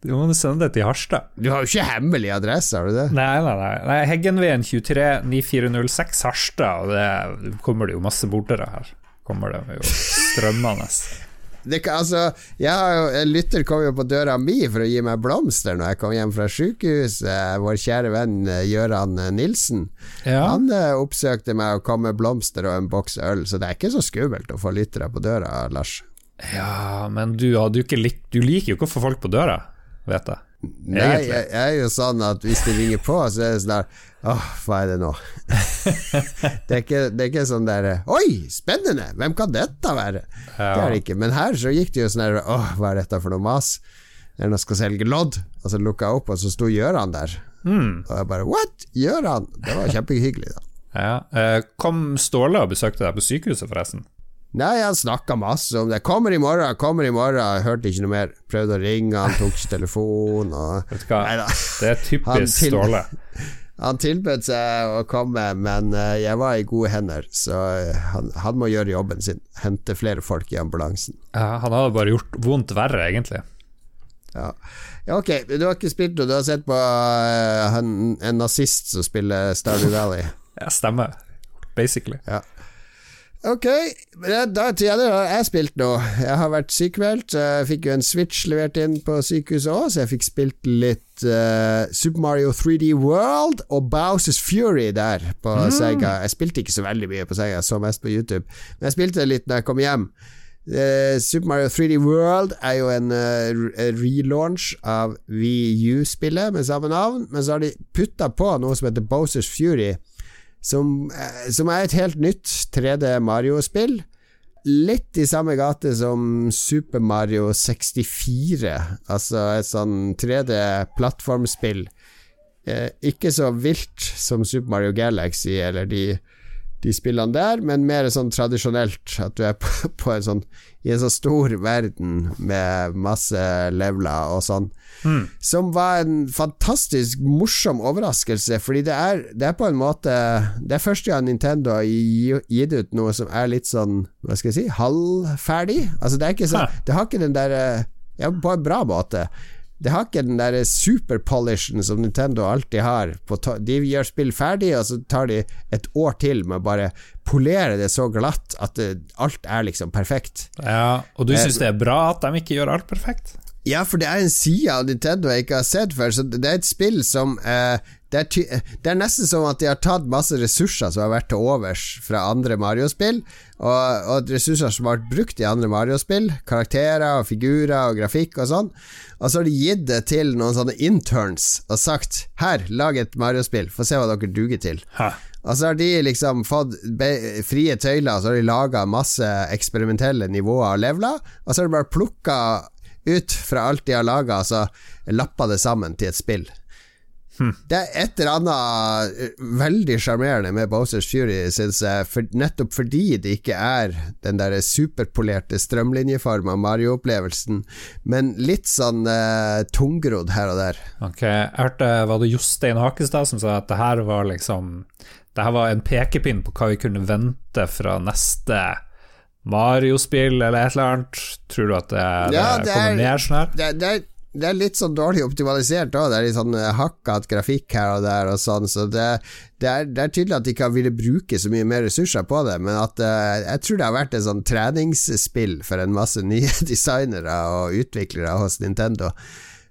Du må sende det til Harstad. Du har jo ikke hemmelig adresse, har du det? Nei, nei, nei. nei Heggenveien 23 9406 Harstad, og det kommer det jo masse bordere her. Kommer det jo strømmende. Det altså, jeg en lytter kom jo på døra mi for å gi meg blomster når jeg kom hjem fra sykehuset. Vår kjære venn eh, Gøran eh, Nilsen. Ja. Han eh, oppsøkte meg og kom med blomster og en boks øl, så det er ikke så skummelt å få lyttere på døra, Lars. ja, men du du, likt Du liker jo ikke å få folk på døra, vet jeg. Nei, jeg, jeg er jo sånn at hvis de ringer på, så er det sånn der Åh, hva er det nå? det, er ikke, det er ikke sånn der Oi, spennende! Hvem kan dette være? Det er det ikke. Men her så gikk det jo sånn der Åh, hva er dette for noe mas? Noe som skal selge lodd? Og så lukka jeg opp, og så sto Gjøran der. Mm. Og jeg bare What? Gjøran? Det var kjempehyggelig, da. Ja. Eh, kom Ståle og besøkte deg på sykehuset, forresten? Nei, han snakka masse om det. 'Kommer i morgen, kommer i morgen'. Hørte ikke noe mer. Prøvde å ringe, han tok ikke telefonen. Og Vet du hva? Neida. Det er typisk Ståle. Han tilbød seg å komme, men eh, jeg var i gode hender, så eh, han, han må gjøre jobben sin. Hente flere folk i ambulansen. Ja, han hadde bare gjort vondt verre, egentlig. Ja. ja, ok, du har ikke spilt noe. Du har sett på uh, en, en nazist som spiller Stardew Valley. Ja, stemmer. Basically. Ok, da- da jeg har jeg spilt nå. Jeg har vært sykemeldt. Jeg fikk jo en Switch levert inn på sykehuset òg, så jeg fikk spilt litt uh, Super Mario 3D World og Bowsers Fury der på Sega. Jeg spilte ikke så veldig mye på Sega, så mest på YouTube, men jeg spilte litt når jeg kom hjem. Uh, Super Mario 3D World er jo en uh, relaunch av VU-spillet med samme navn, men så har de putta på noe som heter Bowsers Fury som, eh, som er et helt nytt 3D Mario-spill. Litt i samme gate som Super Mario 64, altså et sånn 3D-plattformspill. Eh, ikke så vilt som Super Mario Galaxy eller de, de spillene der, men mer sånn tradisjonelt. At du er på, på en sånn, i en så stor verden med masse leveler og sånn. Som var en fantastisk morsom overraskelse, fordi det er, det er på en måte Det er første gang Nintendo har gitt ut noe som er litt sånn, hva skal jeg si, halvferdig. Altså, det er ikke sånn Det har ikke den derre Ja, på en bra måte. Det har ikke den der superpolishen som Nintendo alltid har. de gjør spill ferdig, og så tar de et år til med å bare polere det så glatt at det, alt er liksom perfekt. Ja, Og du eh, syns det er bra at de ikke gjør alt perfekt? Ja, for det er en side av Nintendo jeg ikke har sett før. Så det er et spill som eh, det, er det, er nesten som at de har tatt masse ressurser som har vært til overs fra andre Mario-spill, og, og, ressurser som har vært brukt i andre Mario-spill. Karakterer og figurer og grafikk og sånn. Og så har de gitt det til noen sånne interns og sagt 'her, lag et Mario-spill, få se hva dere duger til'. Hæ? Og så har de liksom fått frie tøyler, så har de laga masse eksperimentelle nivåer og leveler, og så har de bare plukka ut fra alt de har laga, altså lappa det sammen til et spill. Hmm. Det er et eller annet eh, veldig sjarmerende med Bowsers Fury, syns jeg, for, nettopp fordi det ikke er den der superpolerte strømlinjeforma Mario-opplevelsen, men litt sånn uh, tungrodd her og der. Ok, jeg hørte, Var det Jostein Hakestad som sa at det her var liksom Det her var en pekepinn på hva vi kunne vente fra neste Mario-spill eller et eller annet? Tror du at det, ja, det, kommer mer sånn her? Det, det, det, er litt sånn dårlig optimalisert òg. Det er litt sånn eh, hakkete grafikk her og der og sånn, så det, er, det, er, tydelig at de ikke har ville bruke så mye mer ressurser på det, men at uh, jeg tror det har vært et sånn treningsspill for en masse nye designere og utviklere hos Nintendo.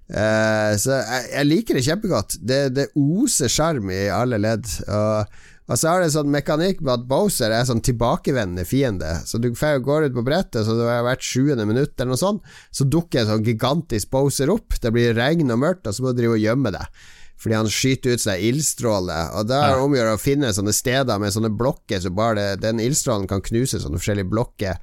Uh, så jeg, jeg, liker det kjempegodt. Det, det oser sjarm i alle ledd. Og og så har det en sånn mekanikk med at Bowser er sånn tilbakevendende fiende. Så du går ut på brettet, så det har vært 20. minutt eller noe sånt, så dukker en sånn gigantisk Bowser opp. Det blir regn og mørkt, og så må du drive og gjemme deg. Fordi han skyter ut seg ildstråler, og da er det om å gjøre å finne sånne steder med sånne blokker, så bare det, den ildstrålen kan knuse sånne forskjellige blokker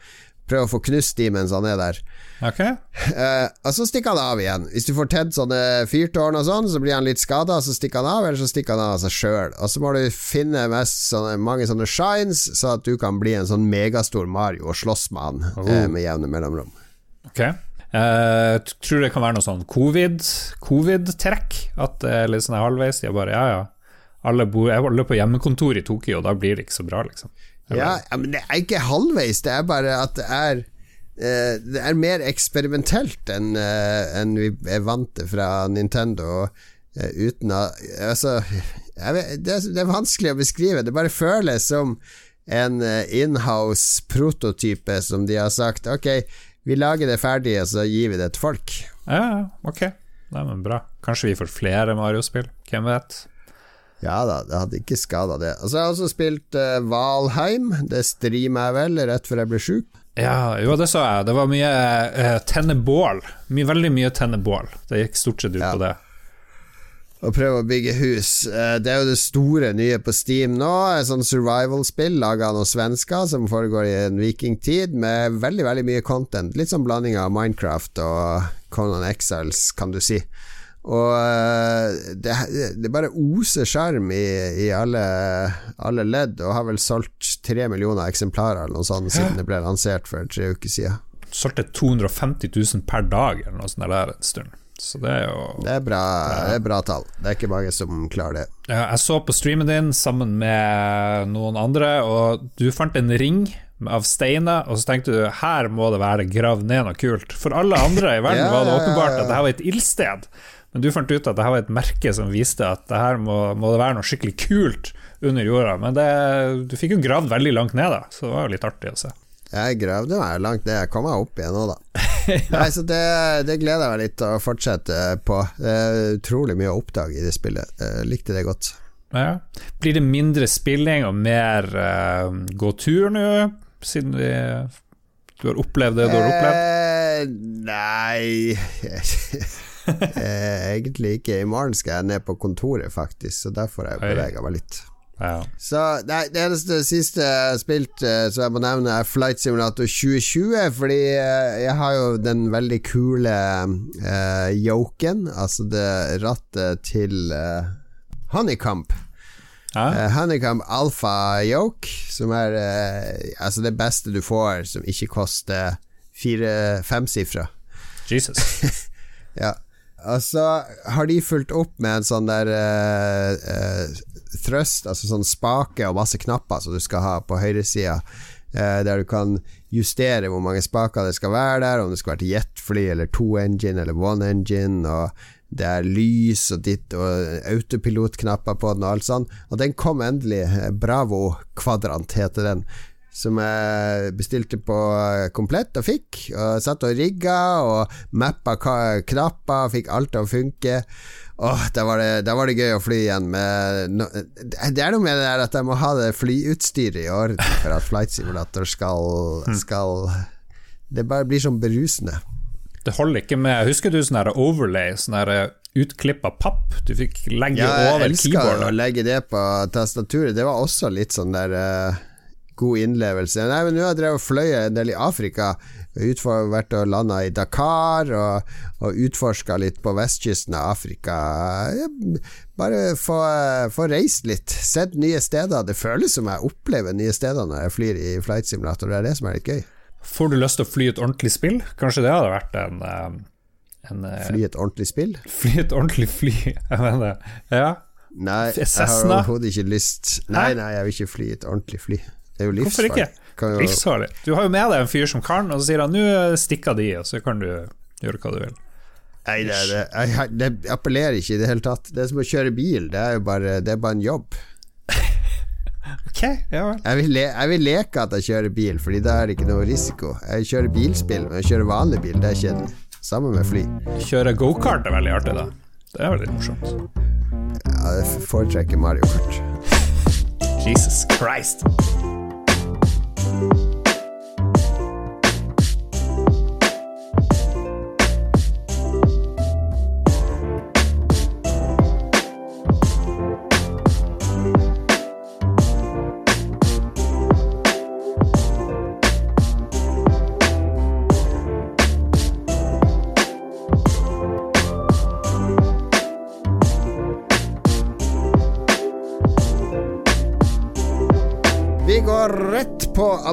Prøve å få knust de mens han er der. Okay. Uh, og så stikker han av igjen. Hvis du får tent sånne fyrtårn og sånn, så blir han litt skada, så stikker han av, eller så stikker han av seg sjøl. Og så må du finne sånne, mange sånne shines, så at du kan bli en sånn megastor Mario og slåss med han oh. uh, med jevne mellomrom. Ok Uh, tror det kan være noe sånn covid-trekk? COVID at det er litt sånn halvveis. De bare ja, ja. Alle, bor, alle på hjemmekontor i Tokyo, da blir det ikke så bra, liksom. Ja, men det er ikke halvveis, det er bare at det er eh, Det er mer eksperimentelt enn eh, en vi er vant til fra Nintendo. Eh, uten å Altså, vet, det, er, vanskelig å beskrive. Det bare føles som en inhouse prototype som de har sagt Ok, vi lager det ferdig, og så gir vi det til folk. Ja, ok. Nei, men bra. Kanskje vi får flere Mario-spill. Hvem vet? Ja da, det hadde ikke skada det. Og så har jeg også spilt uh, Valheim. Det streamer jeg vel rett før jeg ble sjuk. Ja, jo, det sa jeg. Det var mye uh, tennebål. My, veldig mye tennebål. Det gikk stort sett ut ja. på det. Å prøve å bygge hus. Uh, det er jo det store nye på Steam nå. Et sånn survival-spill laga av noen svensker som foregår i en vikingtid, med veldig, veldig mye content. Litt sånn blanding av Minecraft og Conan Exiles, kan du si. Og eh, det, det bare oser sjarm i, i alle, alle, ledd, og har vel solgt tre millioner eksemplarer eller noe sånt siden det ble lansert for tre uker siden. Solgte 250 000 per dag eller noe sånt der en stund. Så det er jo Det er bra, det er bra tall. Det er ikke mange som klarer det. Ja, jeg så på streamen din sammen med noen andre, og du fant en ring av steiner, og så tenkte du her må det være gravd ned noe kult. For alle andre i verden ja, var det åpenbart at dette var et ildsted. Men du fant ut at det her var et merke som viste at det her må, må det være noe skikkelig kult under jorda. Men det, du fikk jo gravd veldig langt ned, da, så det var jo litt artig å se. Jeg gravde meg langt ned, jeg kom meg opp igjen nå, da. ja. Nei, så det, det, gleder jeg meg litt å fortsette på. Det er utrolig mye å oppdage i det spillet. Jeg likte det godt. Ja. Blir det mindre spilling og mer uh, gå tur nå, siden vi, du har opplevd det du har opplevd? Eh, nei eh, egentlig ikke. I morgen skal jeg ned på kontoret, faktisk, så derfor har jeg bevega meg litt. Ja. Så nei, Det eneste siste jeg har spilt Så som jeg må nevne, er Flight Simulator 2020. Fordi uh, jeg har jo den veldig kule uh, yoken, altså det rattet til uh, Honeycomb. Uh, Honeycomb Alpha Yoke, som er altså det beste du får som ikke koster fire-femsifra. Jesus. ja. Og så har de fulgt opp med en sånn der uh, uh, thrust, altså sånn spake og masse knapper som du skal ha på høyresida, uh, der du kan justere hvor mange spaker det skal være der, om det skal være til jetfly eller to engine eller one engine, og det er lys og ditt og autopilotknapper på den og alt sånn. Og den kom endelig. Bravo Kvadrant heter den. Som jeg bestilte på komplett og fikk. Og satt og rigga og mappa knapper, fikk alt til å funke. Åh, da var, det, da var det gøy å fly igjen med no, Det er noe med det der at jeg må ha det flyutstyret i orden for at Flight Simulator skal, skal Det bare blir sånn berusende. Det holder ikke med Husker du sånn overlay, sånn utklipp av papp du fikk legge ja, over keyboardet? Jeg elsker å legge det på tastaturet. Det var også litt sånn der uh, god innlevelse. Nei, men nå har jeg drevet og fløyet en del i Afrika. Utfor, vært og landa i Dakar og, og utforska litt på vestkysten av Afrika. Bare få, få reist litt, sett nye steder. Det føles som jeg opplever nye steder når jeg flyr i flight simulator. Det er det som er litt gøy. Får du lyst til å fly et ordentlig spill? Kanskje det hadde vært en, eh, en eh, Fly et ordentlig spill? Fly et ordentlig fly, jeg mener Ja. Nei, jeg har overhodet ikke lyst Nei, nei, jeg vil ikke fly et ordentlig fly. Det er jo livsfarlig. Hvorfor ikke? Livsfarlig. Du har jo med deg en fyr som kan, og så sier han 'nå stikker de', og så kan du gjøre hva du vil. Nei, det, det, jeg, det appellerer ikke i det hele tatt. Det er som å kjøre bil, det er jo bare, det er bare en jobb. ok, ja vel. Jeg vil, le, jeg vil, leke at jeg kjører bil, Fordi da er det ikke noe risiko. Jeg kjører bilspill, men jeg kjører vanlig bil, det er kjedelig. Sammen med fly. Kjøre gokart er veldig artig, da. Det er veldig morsomt. Ja, jeg foretrekker Mario Kart. Jesus Christ.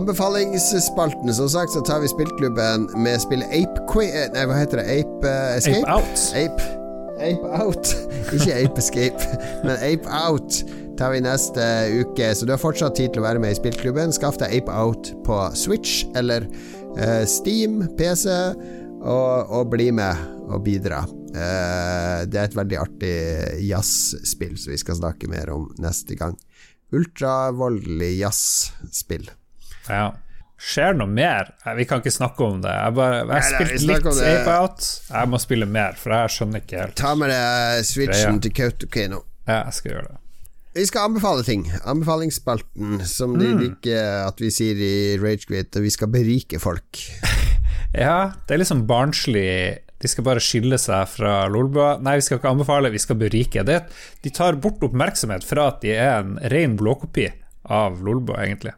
Anbefalingsspalten. Som sagt så tar vi spillklubben med spillet Ape Quay... Eh, nei, hva heter det? Ape uh, Escape? Ape Out. Ape, Ape Out. Ikke Ape Escape, men Ape Out tar vi neste uke. Så du har fortsatt tid til å være med i spillklubben. Skaff deg Ape Out på Switch eller uh, Steam, PC, og, og, bli med og bidra. Uh, det er et veldig artig jazzspill som vi skal snakke mer om neste gang. Ultravoldelig jazzspill. Ja. Skjer noe mer? Vi kan ikke snakke om det. Jeg, bare, jeg har spilt litt Ape Out. Jeg må spille mer, for jeg skjønner ikke helt. Ta med deg switchen Greia. til Kautokeino. Ja, jeg skal gjøre det. Vi skal anbefale ting. Anbefalingsspalten, som mm. de liker at vi sier i Ragequit, vi skal berike folk. ja, det er liksom barnslig de skal bare skille seg fra Lolbua. Nei, vi skal ikke anbefale, vi skal berike. Det, de tar bort oppmerksomhet fra at de er en ren blåkopi av Lolbua, egentlig.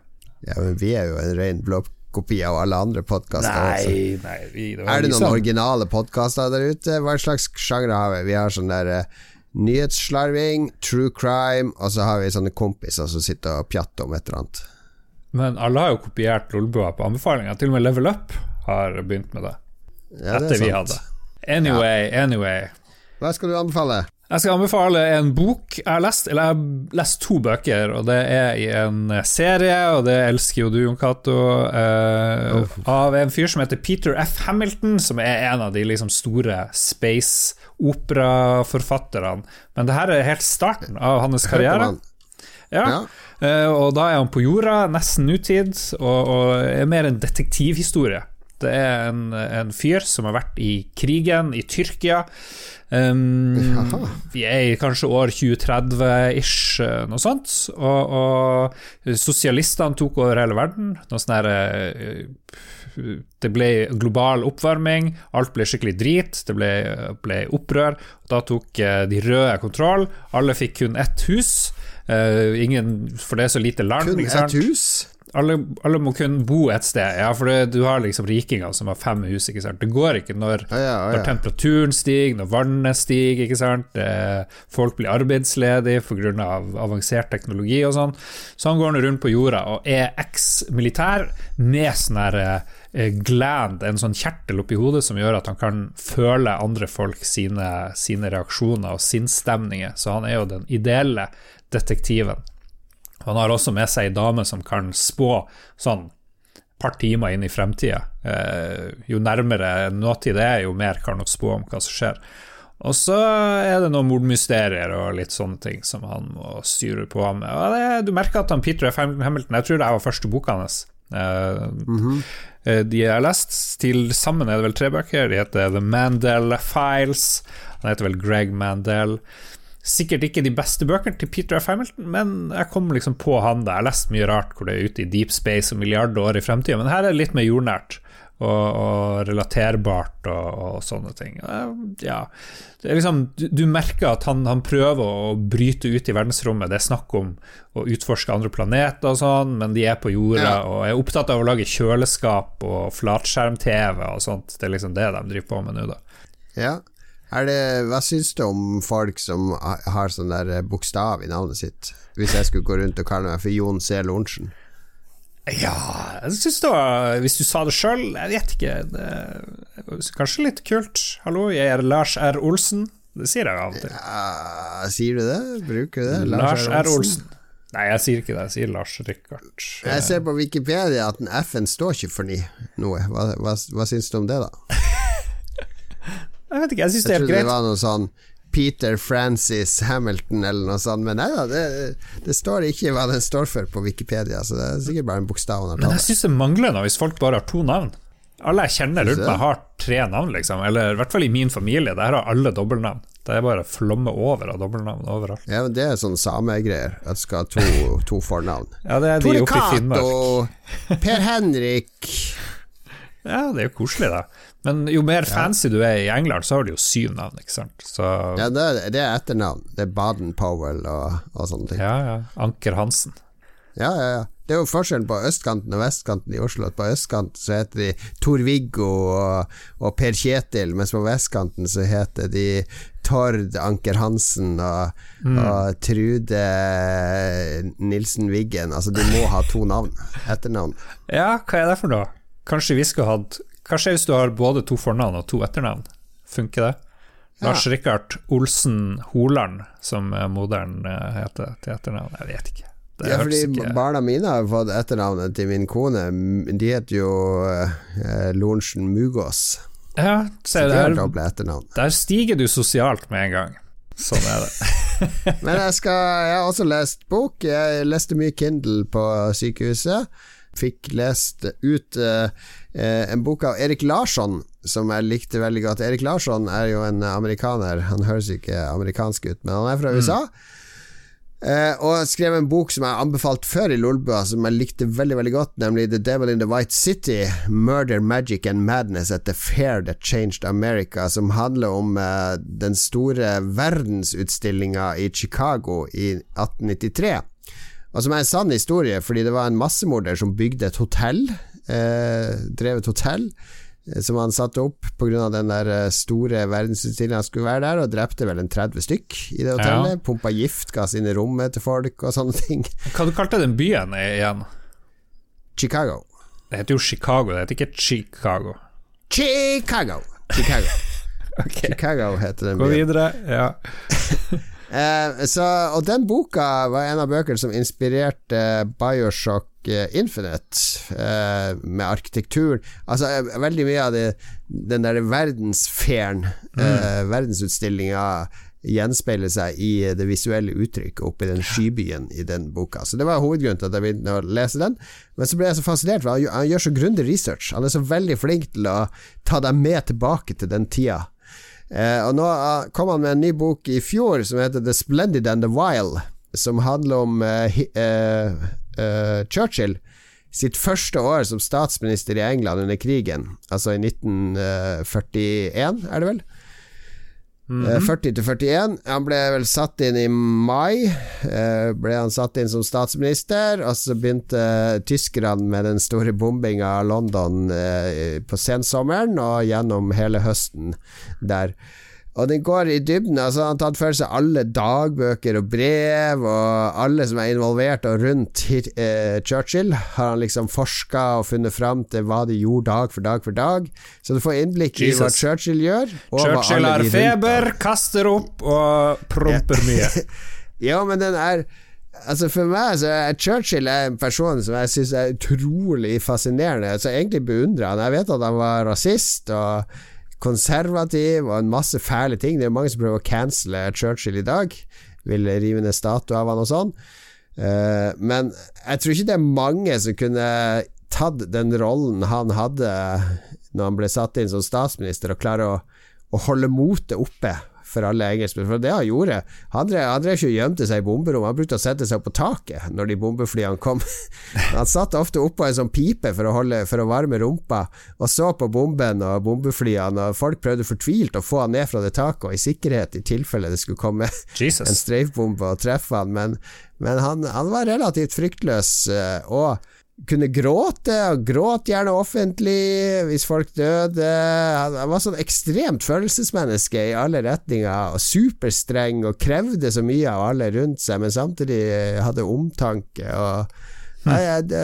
Ja, men vi er jo en ren blåkopi av alle andre podkaster. Nei, nei, vi, det er det noen originale podkaster der ute? Hva slags sjanger har vi? Vi har sånn der uh, nyhetsslarving, true crime, og så har vi sånne kompiser som sitter og pjatter om et eller annet. Men alle har jo kopiert Lolbua på anbefalinger. Til og med Level Up har begynt med det. Ja, det etter vi hadde. Anyway, ja. anyway. Hva skal du anbefale? Jeg skal anbefale en bok jeg har lest, eller jeg har lest to bøker, og det er i en serie, og det elsker jo du, Jon Cato, eh, oh. av en fyr som heter Peter F. Hamilton, som er en av de liksom store space-operaforfatterne. Men det her er helt starten av hans karriere. Ja. ja. Eh, og da er han på jorda, nesten nutid, og, og er mer en detektivhistorie. Det er en, en fyr som har vært i krigen i Tyrkia. Um, vi er i kanskje år 2030-ish, eh, noe sånt. Og, og sosialistene tok over hele verden. Noe sånn herre eh, det ble global oppvarming, alt ble skikkelig drit, det ble, ble opprør. Da tok eh, de røde kontroll. Alle fikk kun ett hus. Uh, ingen, for det er så lite land. Kun ett hus? Alle, alle, må kunne bo et sted, ja, for det, du har liksom rikinger som har fem hus. ikke sant? Det går ikke når, ja, ja, når temperaturen stiger, når vannet stiger, ikke sant. Folk blir arbeidsledige pga. Av avansert teknologi og sånn. Så han går nå rundt på jorda og er eks-militær med sånn her eh, gland, en sånn kjertel oppi hodet som gjør at han kan føle andre folk sine, sine reaksjoner og sinnsstemninger. Så han er jo den ideelle detektiven. Han har også med seg ei dame som kan spå sånn par timer inn i fremtida. Eh, jo nærmere nåtid det er, jo mer kan hun spå om hva som skjer. Og så er det noen mordmysterier og litt sånne ting som han må styre på med. Det, du merker at han Peter F. Hamilton Jeg tror det var første boka hans. Uh, mm -hmm. De jeg har lest, til sammen er det vel tre bøker. De heter The Mandel Files. Han heter vel Greg Mandel. Sikkert ikke de beste bøkene til Peter F. Hamilton, men jeg kom liksom på han der. Jeg har lest mye rart hvor det er ute i deep space og milliarder år i fremtida, men her er det litt mer jordnært og, og relaterbart og, og, sånne ting. Ja, liksom, du, du, merker at han, han, prøver å bryte ut i verdensrommet. Det er snakk om å utforske andre planeter og sånn, men de er på jorda og er opptatt av å lage kjøleskap og flatskjerm-TV og sånt. Det er liksom det de driver på med nå, da. Ja. Det, hva syns du om folk som har sånn der bokstav i navnet sitt? Hvis jeg skulle gå rundt og kalle meg for Jon C. Lorentzen? Ja, jeg syns det var Hvis du sa det sjøl, jeg vet ikke. Det, kanskje litt kult. Hallo, jeg er Lars R. Olsen. Det sier jeg av og til. Ja, sier du det? Bruker du det? Lars, Lars R. Olsen. Nei, jeg sier ikke det. Jeg sier Lars Rikard. Jeg ser på Wikipedia at en F-en står ikke for noe. Hva, hva, hva syns du om det, da? Jeg vet ikke, jeg syns det er helt greit. Jeg trodde det var noe sånn Peter Francis Hamilton eller noe sånt, men nei da, det, det, står ikke hva den står for på Wikipedia, så det er sikkert bare en bokstav. Men jeg syns det mangler noe hvis folk bare har to navn. Alle jeg kjenner rundt meg har tre navn, liksom. Eller i hvert fall i min familie. Der har alle dobbeltnavn. Det er bare flomme over av dobbeltnavn overalt. Ja, men Det er sånn samegreier, at du skal ha to, to fornavn. Ja, det er de Tore Cato, Per Henrik Ja, det er jo koselig, da. Men jo mer fancy du er i England, så har du jo syv navn, ikke sant. Så... Ja, det er, det er, etternavn. Det er Baden-Powell og, og, sånne ting. Ja, ja. Anker Hansen. Ja, ja, ja. Det er jo forskjellen på østkanten og vestkanten i Oslo. På østkanten så heter de Tor-Viggo og, og, Per Kjetil, mens på vestkanten så heter de Tord Anker Hansen og, mm. og Trude Nilsen Wiggen. Altså, de må ha to navn. Etternavn. Ja, hva er det for noe? Kanskje vi skulle hatt hva skjer hvis du har både to fornavn og to etternavn? Funker det? Ja. Lars Rikard Olsen Holand, som moderen eh, heter til etternavn. Jeg vet ikke. Det ja, fordi ikke... barna mine har fått etternavnet til min kone. De heter jo eh, Lorentzen Mugås. Ja, se, der, der stiger du sosialt med en gang. Sånn er det. Men jeg, skal, jeg har også lest bok. Jeg leste mye Kindle på sykehuset. Fikk lest ut uh, en bok av Erik Larsson som jeg likte veldig godt. Erik Larsson er jo en amerikaner. Han høres ikke amerikansk ut, men han er fra USA. Mm. Uh, og skrev en bok som jeg anbefalt før i Lolbua, som jeg likte veldig veldig godt, nemlig The Devil in the White City Murder, Magic and Madness at the Fair That Changed America, som handler om uh, den store verdensutstillinga i Chicago i 1893. Og som er en sann historie, fordi det var en massemorder som bygde et hotell, eh, drev et hotell, eh, som han satte opp pga. den der eh, store verdensutstillingen han skulle være der, og drepte vel en 30 stykk i det hotellet. Ja. Pumpa giftgass inn i rommet til folk og sånne ting. Hva du kalte den byen igjen? Chicago. Det heter jo Chicago, det heter ikke Chicago. Chicago! Chicago. okay. Chicago heter den byen. Gå videre, ja. Eh, så, og den boka var en av bøkene som inspirerte Bioshock eh, Infinite, eh, med arkitekturen. Altså, eh, veldig mye av det, den der verdensfæren mm. eh, verdensutstillinga, gjenspeiler seg i det visuelle uttrykket oppi den skybyen i den boka. Så det var hovedgrunnen til at jeg begynte å lese den. Men så ble jeg så fascinert, for han gjør så grundig research. Han er så veldig flink til å ta deg med tilbake til den tida Eh, og nå uh, kom han med en ny bok i fjor som heter The Splendid and the Wild, som handler om uh, uh, Churchill sitt første år som statsminister i England under krigen, altså i 1941, er det vel? Mm -hmm. 40 til 41. Han ble vel satt inn i mai. Eh, ble han satt inn som statsminister, og så begynte tyskerne med den store bombinga av London eh, på sensommeren og gjennom hele høsten der. Og den går i dybden. Altså Han har tatt for seg alle dagbøker og brev, og alle som er involvert og rundt eh, Churchill, har han liksom forska og funnet fram til hva de gjorde dag for dag for dag. Så du får innblikk Jesus. i hva Churchill gjør. Churchill har feber, kaster opp og promper mye. ja, men den er Altså For meg så er Churchill er en person som jeg syns er utrolig fascinerende. Så jeg egentlig beundrer han. Jeg vet at han var rasist og konservativ og en masse fæle ting. Det er jo mange som prøver å cancele Churchill i dag. Vil rive ned statue av han og sånn. Uh, men jeg tror ikke det er mange som kunne tatt den rollen han hadde når han ble satt inn som statsminister, og klare å, å holde motet oppe for alle engelskmenn. For det han gjorde Han drev, han drev ikke og gjemte seg i bomberom, han brukte å sette seg opp på taket når de bombeflyene kom. han satt ofte oppå en sånn pipe for å, holde, for å varme rumpa, og så på bomben og bombeflyene, og folk prøvde fortvilt å få han ned fra det taket, og i sikkerhet, i tilfelle det skulle komme Jesus. en streifbombe og treffe han, men, men han, han, var relativt fryktløs. Eh, og kunne gråte, og gråt gjerne offentlig hvis folk døde. Han var sånn ekstremt følelsesmenneske i alle retninger, og superstreng og krevde så mye av alle rundt seg, men samtidig hadde omtanke. Og, nei, det,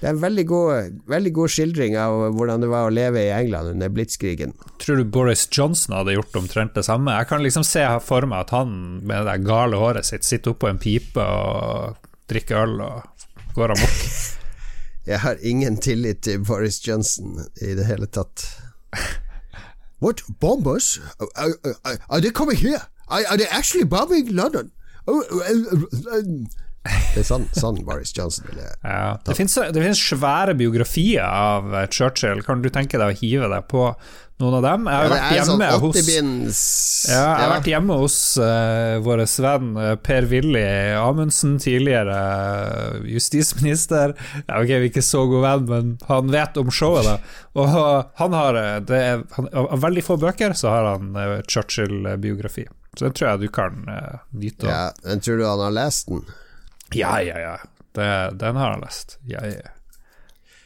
det, er en veldig god, veldig god skildring av hvordan det var å leve i England under blitskrigen. Tror du Boris Johnson hadde gjort omtrent det samme? Jeg kan liksom se for meg at han med det gale håret sitt sitter oppå en pipe og drikker øl og går amok. Jeg har ingen tillit til Boris Johnson i det hele tatt. What? Bombers? Are, are, are they coming here? Are, are they actually bombing London? Oh, det er sånn, sånn Boris Johnson ville ja, Det finnes svære biografier av Churchill. Kan du tenke deg å hive deg på noen av dem? Jeg har, ja, vært, hjemme sånn hos, ja, jeg har vært hjemme hos uh, vår venn eh, Per-Willy Amundsen, tidligere uh, justisminister. Ja, ok, vi er ikke så god venn, men han vet om showet, da. Og uh, han har det er, han, Av veldig få bøker så har han Churchill-biografi. Så den tror jeg du kan nyte. Ja, men tror du han har lest den? Ja, ja, ja. Det, den har han lest. Ja, ja.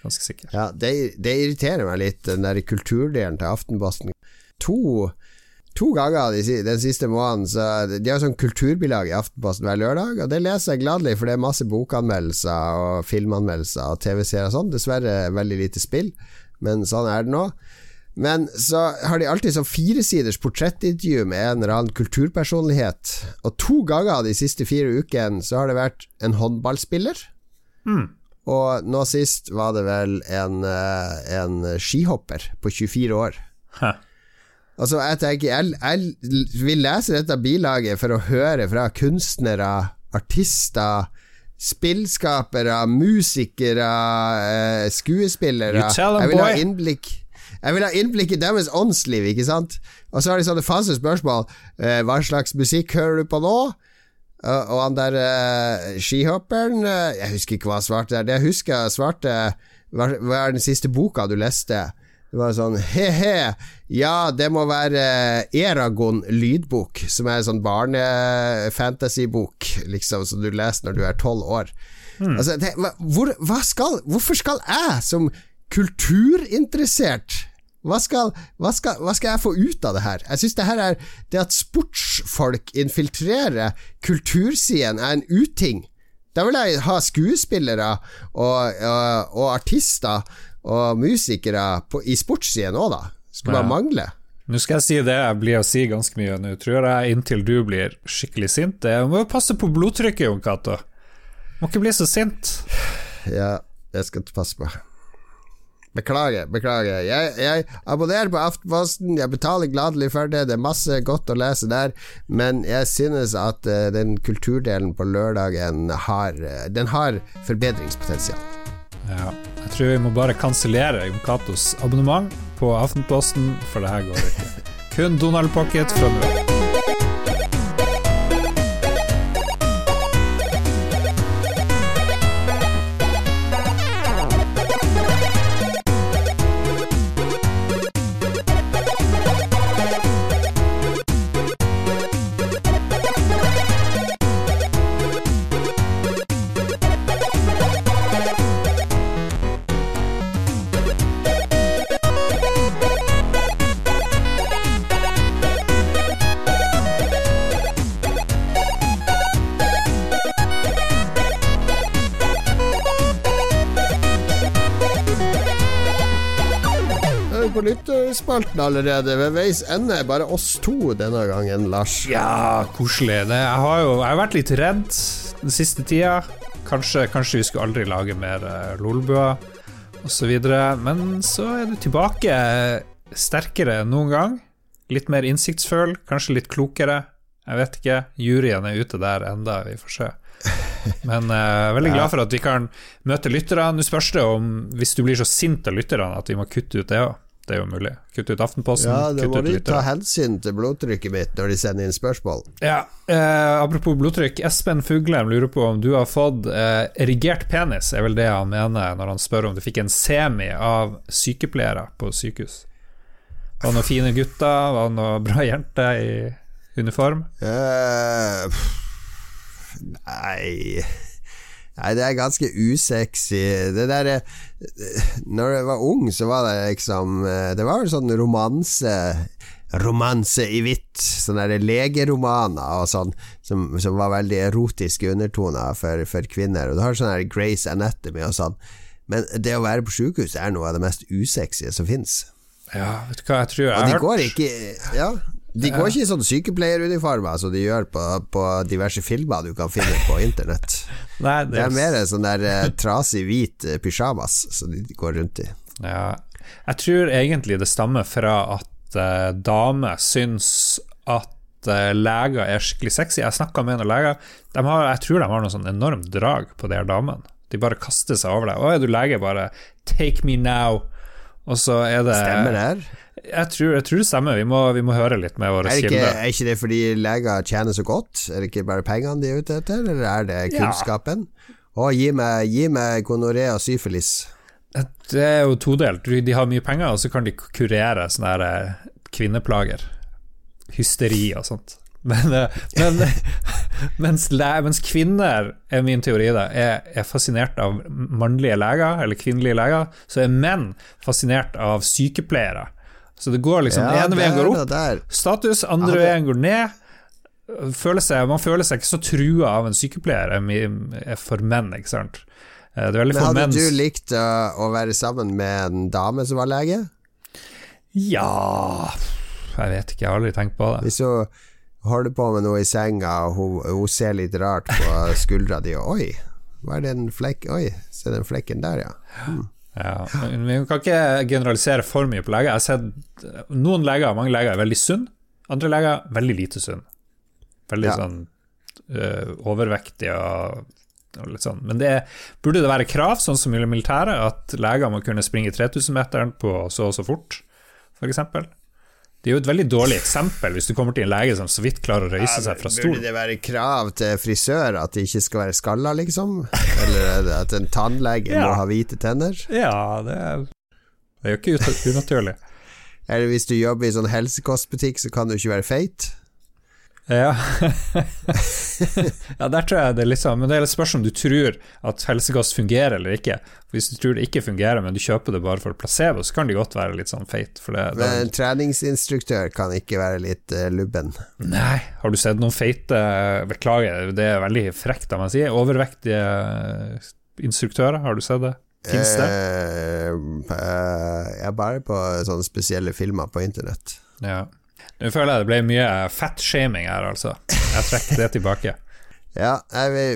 Ganske sikker. Ja, det, det, irriterer meg litt, den der kulturdelen til Aftenposten. To, to ganger den siste måneden så De har sånn kulturbilag i Aftenposten hver lørdag, og det leser jeg gladelig, for det er masse bokanmeldelser og filmanmeldelser og TV-serier og sånn. Dessverre veldig lite spill, men sånn er det nå. Men så har de alltid sånn firesiders portrettintervju med en eller annen kulturpersonlighet. Og to ganger de siste fire ukene så har det vært en håndballspiller. Mm. Og nå sist var det vel en, eh, en skihopper på 24 år. Hæ. Altså, jeg tenker jeg, jeg vil lese dette bilaget for å høre fra kunstnere, artister spillskapere, musikere, eh, skuespillere. Jeg vil ha innblikk jeg vil ha innblikk i deres åndsliv, ikke sant? Og så har de sånne faste spørsmål. Eh, hva slags musikk hører du på nå? Og han der uh, skihopperen uh, Jeg husker ikke hva han svarte der. Det jeg husker jeg svarte hva, hva er den siste boka du leste? Det var sånn he-he, ja, det må være Eragon lydbok, som er en sånn barnefantasybok, liksom, som du leser når du er tolv år. Mm. Altså, det, hvor, skal, hvorfor skal jeg som kulturinteressert. Hva skal, hva, skal, hva skal, jeg få ut av det her? Jeg synes det her er Det at sportsfolk infiltrerer kultursiden, er en uting. Da vil jeg ha skuespillere og, og, og artister og musikere på, i sportssiden òg, da. Skulle bare ja. mangle. Nå skal jeg si det jeg blir å si ganske mye nå, tror jeg, inntil du blir skikkelig sint. Du må passe på blodtrykket, Jon Cato. Må ikke bli så sint. Ja, jeg skal passe på. Beklager, beklager. Jeg, jeg, abonnerer på Aftenposten, jeg betaler gladelig for det, det er masse godt å lese der, men jeg synes at uh, den kulturdelen på lørdagen har uh, Den har forbedringspotensial. Ja, jeg tror vi må bare kansellere Jon Catos abonnement på Aftenposten, for det her går ikke. Kun Donald Pocket fra nå spalten allerede. Ved veis ende. Bare oss to denne gangen, Lars. Ja, koselig. Det, jeg har jo jeg har vært litt redd den siste tida. Kanskje, kanskje vi skulle aldri lage mer uh, lolbua osv. Men så er du tilbake sterkere enn noen gang. Litt mer innsiktsfull, kanskje litt klokere. Jeg vet ikke. Juryen er ute der enda, vi får se. Men uh, veldig glad for at vi kan møte lytterne. Nå spørs det om, hvis du blir så sint av lytterne, at vi må kutte ut det òg. Det er jo mulig. Kutt ut Aftenposten. Ja, da må de ta hensyn til blodtrykket mitt når de sender inn spørsmål. Ja, eh, Apropos blodtrykk. Espen Fuglem lurer på om du har fått eh, erigert penis, er vel det han mener når han spør om du fikk en semi av sykepleiere på sykehus. Var det noen fine gutter? Var det noen bra jenter i uniform? Eh, nei Nei, det er ganske usexy. Det der eh, Når jeg var ung, så var det liksom eh, Det var vel sånn romanse Romanse i hvitt. Sånne der legeromaner og sånn, som, som var veldig erotiske undertoner for, for kvinner. Og du har sånn der Grace Anatomy og sånn. Men det å være på sjukehus er noe av det mest usexy som fins. Ja, vet du hva jeg tror jeg Og har de hørt går ikke Ja, de går ikke i sånne sykepleieruniformer som de gjør på, på diverse filmer du kan finne på internett. Nei, Det er mer sånn der eh, trasig hvit pysjamas pyjamas som de går rundt i. Ja, jeg tror egentlig det stammer fra at uh, damer syns at leger er skikkelig sexy. Jeg snakka med noen leger, de har, jeg tror de har noe sånn enormt drag på de her damene. De bare kaster seg over deg. 'Å, er du lege?' Bare 'take me now'. Og så er det Stemmer det her? Jeg tror, jeg tror det stemmer. Vi må, vi må høre litt med våre Er kilder. er ikke det fordi leger tjener så godt? Er det ikke bare pengene de er ute etter, eller er det Ja. kunnskapen? Å, gi meg, gi meg gonoré og syfilis. Det er jo todelt. De har mye penger, og så kan de kurere sånne her eh, kvinneplager. Hysteri og sånt. Men, eh, men mens, mens kvinner, er min teori, da, er, er fascinert av mannlige leger, eller kvinnelige leger, så er menn fascinert av sykepleiere. Så det går liksom Ja, ene veien går opp, status, andre Ja, veien går ned. Føler seg, man føler seg ikke så trua av en sykepleier er er for menn, ikke sant. Eh, Men hadde menn du likt å, være sammen med en dame som var lege? Ja Jeg vet ikke, jeg har aldri tenkt på det. Hvis hun holder på med noe i senga, og hun, hun ser litt rart på skuldra di, og oi, hva er den flekken Oi, se den flekken der, ja. Ja, men vi kan ikke generalisere for mye på leger. Jeg har sett noen leger, mange leger er veldig sunne, andre leger veldig lite sunne. Veldig Ja. sånn uh, overvektige og, litt sånn. Men det burde det være krav, sånn som i militæret, militære, at leger må kunne springe 3000-meteren på så og så fort, f.eks. Det er jo et veldig dårlig eksempel hvis du kommer til en lege som så vidt klarer å røyse seg fra Burde stolen. det være krav til frisør at de ikke skal være skalla, liksom? Eller er at en tannlege Ja. må ha hvite tenner? Ja, det er, det er jo ikke unaturlig. Eller hvis du jobber i sånn helsekostbutikk, så kan du ikke være feit? Ja. ja, der tror jeg det er litt sånn, men det er et spørs om du tror at helsegass fungerer eller ikke. Hvis du tror det ikke fungerer, men du kjøper det bare for placebo, så kan det godt være litt sånn feit. Det, Men en treningsinstruktør kan ikke være litt uh, lubben. nei, har du sett noen feite Beklager, det er veldig frekt av meg å si. Overvektige instruktører, har du sett det? Fins det? Uh, uh, jeg er bare på sånne spesielle filmer på internett. Ja. Nå føler jeg det ble mye fettshaming her, altså. Jeg trekker det tilbake. Ja,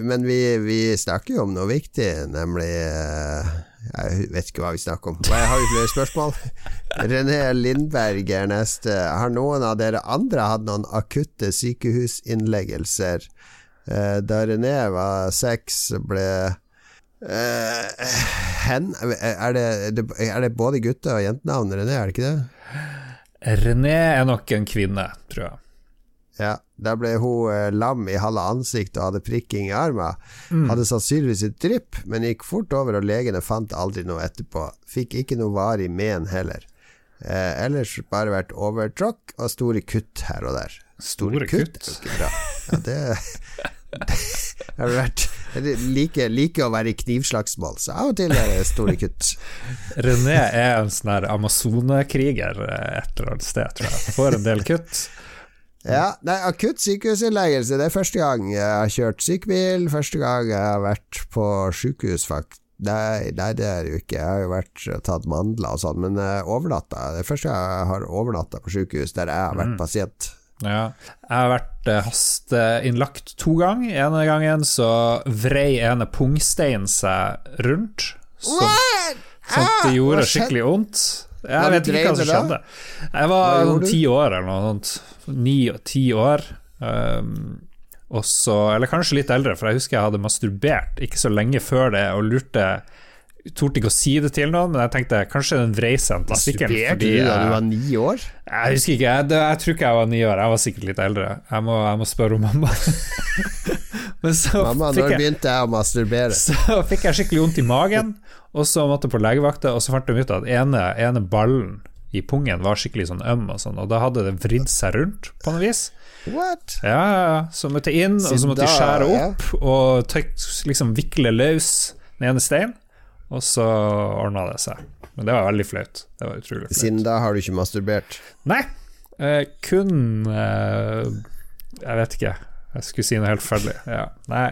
men vi, vi snakker jo om noe viktig, nemlig eh, Jeg vet ikke hva vi snakker om. Jeg Har jo flere spørsmål? René Lindberg er neste. Har noen av dere andre hatt noen akutte sykehusinnleggelser? Eh, da René var seks, ble eh, hen, er, det, er det både gutte- og jentenavn René, er det ikke det? René er nok en kvinne, tror jeg. Ja, da ble hun eh, lam i halve ansiktet og hadde prikking i armen. Hadde sannsynligvis et drypp, men gikk fort over, og legene fant aldri noe etterpå. Fikk ikke noe varig men heller. Eh, ellers bare vært overtråkk og store kutt her og der. Store kutt? jo ikke bra. Ja, det det har vært jeg liker, liker å være i knivslagsmål, så av og til er det store kutt. René er en sånn her amazonekriger eh, et eller annet sted, tror jeg. Får en del kutt. Ja, nei, akutt sykehusinnleggelse, det er første gang jeg har kjørt sykebil, første gang jeg har vært på sykehus, faktisk. Nei, nei, det er det jo ikke. Jeg har jo vært tatt mandler og sånn, men uh, overnatta. Det er første gang jeg har overnatta på sykehus der jeg har vært pasient. Ja. Jeg har vært eh, hasteinnlagt to ganger. Ene gangen så vrei ene pungsteinen seg rundt. Sånn at det gjorde skikkelig vondt. Jeg vet ikke hva som skjedde. Jeg var sånn ti år eller noe sånt. Ni-ti år. Um, og så, eller kanskje litt eldre, for jeg husker jeg hadde masturbert ikke så lenge før det og lurte Torde ikke å si det til noen, men jeg tenkte kanskje den vrei seg en testikkelen. Du da du var ni år? Jeg husker ikke, jeg, jeg, tror ikke jeg var ni år, jeg var sikkert litt eldre. Jeg må, jeg må spørre om mamma. men så mamma, når jeg, begynte jeg å masturbere? Så fikk jeg skikkelig vondt i magen, og så måtte jeg på legevakta, og så fant de ut at ene, ene ballen i pungen var skikkelig sånn øm, og sånn, og da hadde det vridd seg rundt på noe vis. What? Ja, Så måtte jeg inn, og så måtte jeg skjære opp og liksom vikle løs den ene steinen. Og så ordna det seg. Men det var veldig flaut. Det var utrolig flaut. Siden da har du ikke masturbert? Nei, eh, kun eh, Jeg vet ikke. Jeg skulle si noe helt ferdig. Ja. Nei,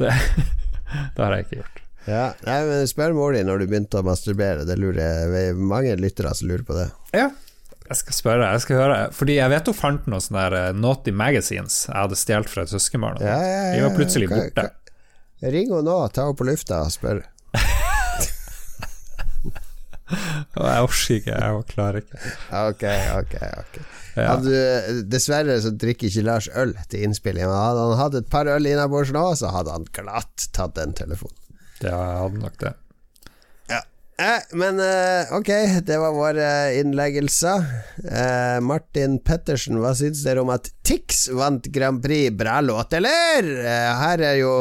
det, det, har jeg ikke gjort. Ja, nei, men Spør mor di når du begynte å masturbere. Det lurer jeg, mange lyttere som lurer på det. Ja, jeg skal spørre, jeg skal høre. Fordi jeg vet hun fant noen sånne der eh, naughty magazines jeg hadde stjålet fra et søskenbarn. Ja, ja, ja, De var plutselig borte. Ring henne nå, ta henne på lufta og spør. Jeg orker ikke, jeg klarer ikke. Ok, ok, ok. Ja. Du, dessverre så drikker ikke Lars øl til innspilling. Hadde han hatt et par øl innabords nå, så hadde han glatt tatt den telefonen. Ja, jeg hadde nok det. Ja. Eh, men eh, ok, det var våre innleggelser. Eh, Martin Pettersen, hva syns dere om at Tix vant Grand Prix? Bra låt, eller? Eh, her er jo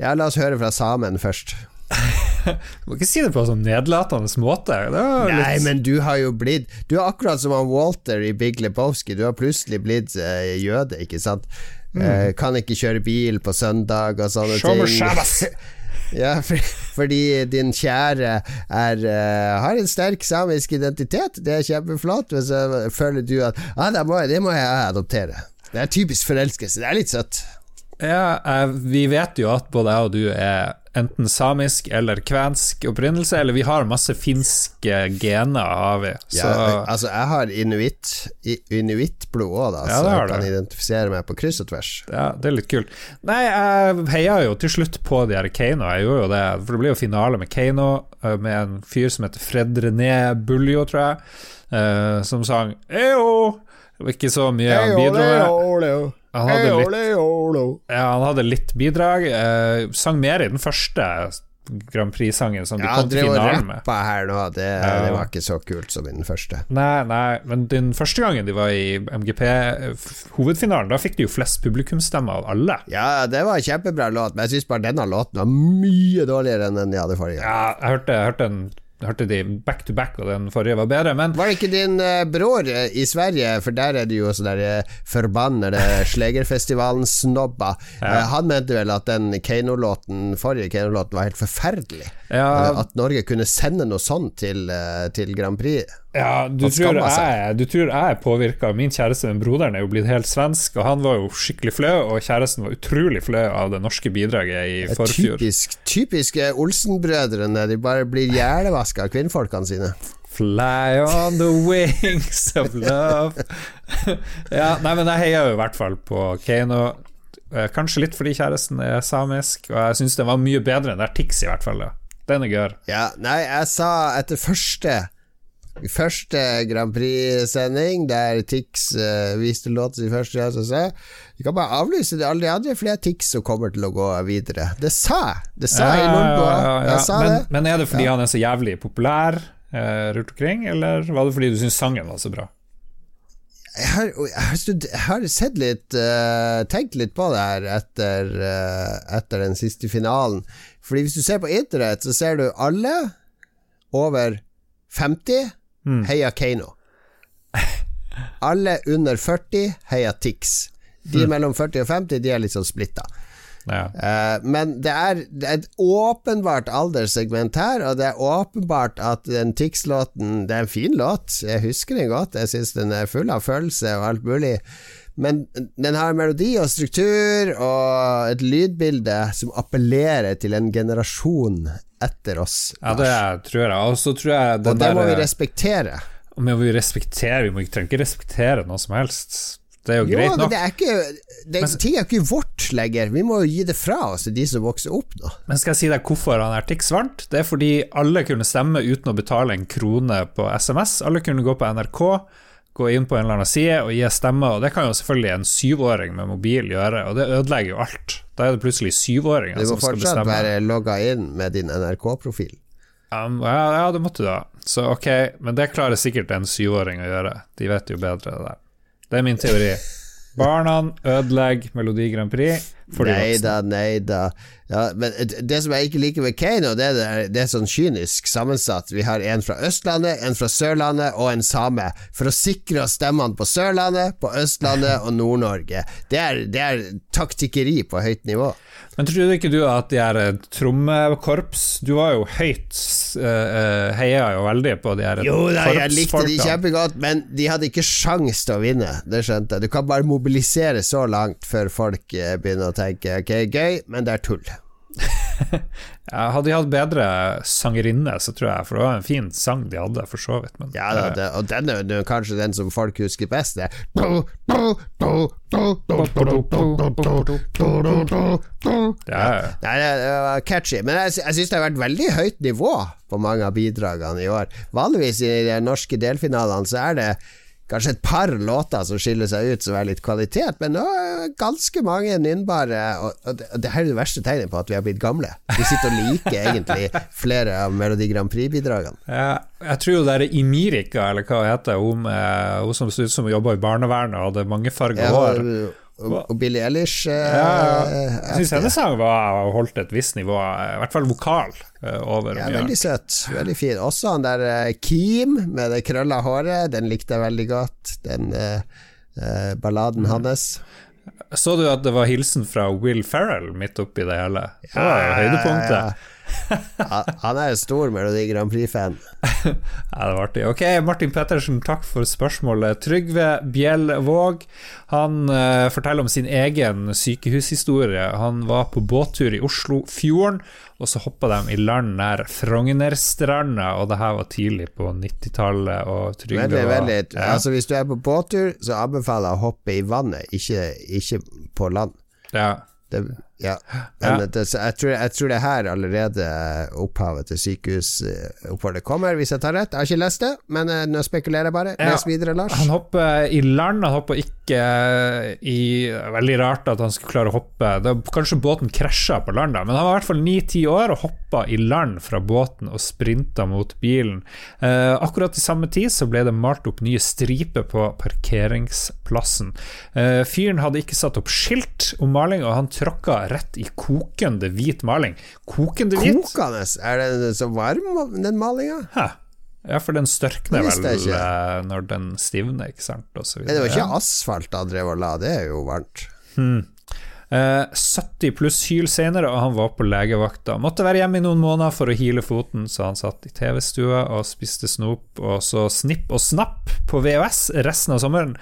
Ja, la oss høre fra Samen først. Du må ikke si det på en sånn nedlatende måte. Nei, men du har jo blitt Du er akkurat som han Walter i Big Lebowski. Du har plutselig blitt uh, jøde, ikke sant? Mm. Uh, kan ikke kjøre bil på søndag og sånne Show ting. ja, for, fordi din kjære er, uh, har en sterk samisk identitet. Det er kjempeflott. Men så føler du at ah, det, må, det må jeg adoptere. Det er typisk forelskelse. Det er litt søtt. Ja, vi vet jo at både jeg og du er enten samisk eller kvensk opprinnelse, eller vi har masse finske gener, har vi. Så... Ja, altså, jeg har inuitt inuittblod òg, da, ja, så jeg kan identifisere meg på kryss og tvers. Ja, det er litt kult. Nei, jeg heia jo til slutt på de her Keiino, jeg gjorde jo det, for det blir jo finale med Keiino, eh, med en fyr som heter Fred René Buljo, tror jeg, uh, som sang Eo! Ikke så mye han bidro med. Han hadde litt, ja, han hadde litt bidrag. Eh, sang mer i den første Grand Prix-sangen som de ja, kom til finalen med. Ja, her nå, det, ja. det, var ikke så kult som i den første. Nei, nei, men den første gangen de var i MGP-hovedfinalen, da fikk de jo flest publikumsstemmer av alle. Ja, det var en kjempebra låt, men jeg syns bare denne låten var mye dårligere enn den de hadde forrige. gang. Ja, jeg hørte, jeg hørte en hørte de back to back, og den forrige var bedre, men Var det ikke din uh, bror uh, i Sverige, for der er det jo sånne uh, forbannede Slegerfestivalen-snobber. Ja. Uh, han mente vel at den Keiino-låten, forrige Keiino-låten var helt forferdelig. Ja. At Norge kunne sende noe sånt til, til Grand Prix. Ja, du tror, jeg, du tror, jeg, er påvirka. Min kjæreste, den broderen, er jo blitt helt svensk, og han var jo skikkelig flau, og kjæresten var utrolig flau av det norske bidraget i forfjor. Typisk, typisk Olsen-brødrene, de bare blir hjernevaska av kvinnfolkene sine. Fly on the wings of love. ja, nei, men jeg heier jo i hvert fall på Keiino. Eh, kanskje litt fordi kjæresten er samisk, og jeg syns den var mye bedre enn der Tix, i hvert fall. Den er gøy. Ja, nei, jeg sa etter første første Grand Prix-sending der Tix uh, viste låten sin første gang, så vi kan bare avlyse det alle de andre, flere er Tix som kommer til å gå videre. Det sa jeg! Det sa jeg i London. Ja, ja, ja. Men, men, er det fordi han er så jævlig populær uh, rundt omkring, eller var det fordi du syns sangen var så bra? Jeg har, jeg har, jeg har sett litt uh, tenkt litt på det her etter, etter den siste finalen. Fordi hvis du ser på internett, så ser du alle over 50 Mm. Heia Keiino. Alle under 40 heia Tix. De mm. mellom 40 og 50 De er litt sånn splitta. Ja. Uh, men det er, det er, et åpenbart alderssegment her, og det er åpenbart at den Tix-låten Det er en fin låt, jeg husker den godt, jeg syns den er full av følelse og alt mulig. Men den har melodi og struktur og et lydbilde som appellerer til en generasjon etter oss. Ja, det tror jeg. Og så tror jeg Og det må vi respektere. Men vi respekterer, vi trenger ikke respektere noe som helst. Det er jo Jo, greit men nok. det er ikke det, Men- Ting er ikke vårt lenger. Vi må jo gi det fra oss til de som vokser opp nå. Men skal jeg si deg hvorfor han er vant? Det er fordi alle kunne stemme uten å betale en krone på SMS. Alle kunne gå på NRK, gå inn på en eller annen side og gi stemme, og det kan jo selvfølgelig en syvåring med mobil gjøre, og det ødelegger jo alt. Da er det plutselig syvåringer Du må fortsatt være logga inn med din NRK-profil. Um, ja, ja, det måtte du da. Så ok, men det klarer sikkert en syvåring å gjøre. De vet jo bedre det der. Det er min teori. Barna ødelegger Melodi Grand Prix Nei da, nei da. Ja, men det som jeg ikke liker med Keiino, det er, det, er sånn kynisk sammensatt. Vi har en fra Østlandet, en fra Sørlandet og en same. For å sikre oss stemmene på Sørlandet, på Østlandet og Nord-Norge. Det, det er taktikkeri på høyt nivå. Men trodde ikke du at de her eh, trommekorps Du var jo høyt uh, Heia jo veldig på de her Jo da, jeg likte de kjempegodt, men de hadde ikke sjans til å vinne. Det skjønte jeg. Du kan bare mobilisere så langt før folk eh, begynner å tenke ok, gøy, men det er tull. Ja, hadde de hatt bedre sangerinne, så tror jeg For det var en fin sang de hadde, for så vidt. Men, Ja da, eh, det, og den er jo kanskje den som folk husker best. Det. ja, ja. Nei, det var catchy, men jeg, jeg syns det har vært veldig høyt nivå på mange av bidragene i år. Vanligvis i de norske delfinalene så er det kanskje et par låter som skiller seg ut som er litt kvalitet, men nå ganske mange nynnbare, og, og det, og det her er det verste tegnet på at vi har blitt gamle. Vi sitter og liker egentlig flere av Melodi Grand Prix-bidragene. Ja, jeg tror jo det er Imirika, eller hva hun heter, hun, hun som som jobba i barnevernet og hadde mangefarga Ja, hår. Og, og, og Billie Eilish eh, Ja, jeg eh, syns hennes sang var holdt et visst nivå, i hvert fall vokal, eh, over Ja, veldig søt. Veldig fin. Også han der eh, Keem med det krølla håret, den likte jeg veldig godt. Den eh, eh, balladen hans. Så du at det var hilsen fra Will Ferrell midt oppi det hele? Det var jo høydepunktet. Ja, ja. Han er jo stor Melodi Grand Prix-fan. Ja, det var artig. Ok, Martin Pettersen, takk for spørsmålet. Trygve Bjellvåg han uh, forteller om sin egen sykehushistorie. Han var på båttur i Oslofjorden, og så hoppa de i land nær Frognerstranda, og det her var tidlig på 90-tallet. Og Trygve Veldig, veldig ja. Altså Hvis du er på båttur, så anbefaler jeg å hoppe i vannet, ikke, ikke på land. ja. Det, ja. Men Det, jeg, tror, jeg tror det er her allerede opphavet til sykehusoppholdet kommer, hvis jeg tar rett. Jeg har ikke lest det, men eh, nå spekulerer jeg bare. Ja. Les videre, Lars. Han hopper i land, han hopper ikke i Veldig rart at han skulle klare å hoppe. Det, kanskje båten krasja på land, da, men han var i hvert fall ni-ti år og hoppa i land fra båten og sprinta mot bilen. Eh, akkurat i samme tid så ble det malt opp nye striper på parkeringsplassen. Eh, fyren hadde ikke satt opp skilt om maling, og han tråkka rett i kokende hvit maling. Kokende hvit? Kokende? Er den så varm, den malinga? Hæ. Ja, for den størkner vel eh, når den stivner, ikke sant, Men det var ikke asfalt han drev og la, det er jo varmt. Hmm. 70 pluss hyl senere, og han var på legevakta. Måtte være hjemme i noen måneder for å hile foten, så han satt i TV-stua og spiste snop, og så snipp og snapp på VHS resten av sommeren.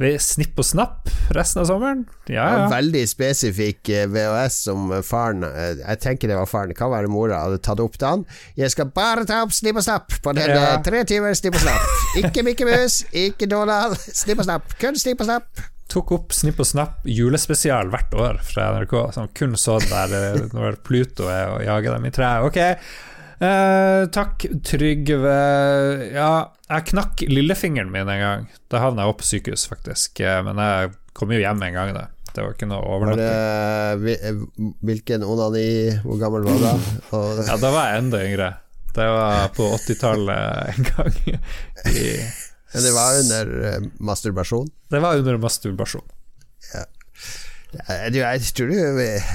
Snipp og snapp resten av sommeren? Ja, ja. Veldig spesifikk eh, VHS som faren eh, Jeg tenker det var faren, det kan være mora, hadde tatt opp til han. Jeg skal bare ta opp Snipp og Snapp på denne Ja. eh, tre timer Snipp og Snapp. Ikke Mikke Mus, ikke Donald. Snipp og Snapp. Kun Snipp og Snapp. Tok opp Snipp og snapp julespesial hvert år fra NRK, som kun så der eh, når Pluto er og jager dem i treet. Ok. Eh, takk, Trygve. Ja, jeg knakk lillefingeren min en gang. Da havna jeg opp på sykehus, faktisk. Eh, Men jeg kom jo hjem en gang, da. Det var ikke noe overnatting. eh, hvilken onani Hvor gammel var du? Og, Ja, da var jeg enda yngre. Det var på 80-tallet en gang. I, det var under eh, masturbasjon? det var under masturbasjon. Ja. Du, jeg tror du,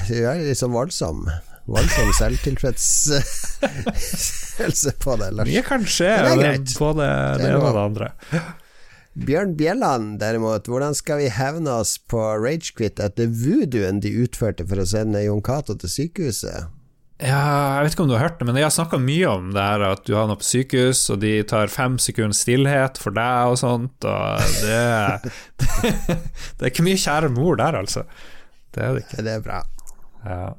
du er litt sånn voldsom. Voldsom selvtilfredsstillelse på det, Lars. Mye kan skje, Men det det både Det det ene og det andre. Bjørn Bjelland derimot, hvordan skal vi hevne oss på Ragequit etter voodooen de utførte for å sende Jon Cato til sykehuset? Ja, jeg vet ikke om du har hørt det, men jeg har snakka mye om det her at du havner på sykehus, og de tar fem sekunder stillhet for deg og sånt, og det Det er ikke mye kjære mor der, altså. Det er det ikke. Det er bra. Ja.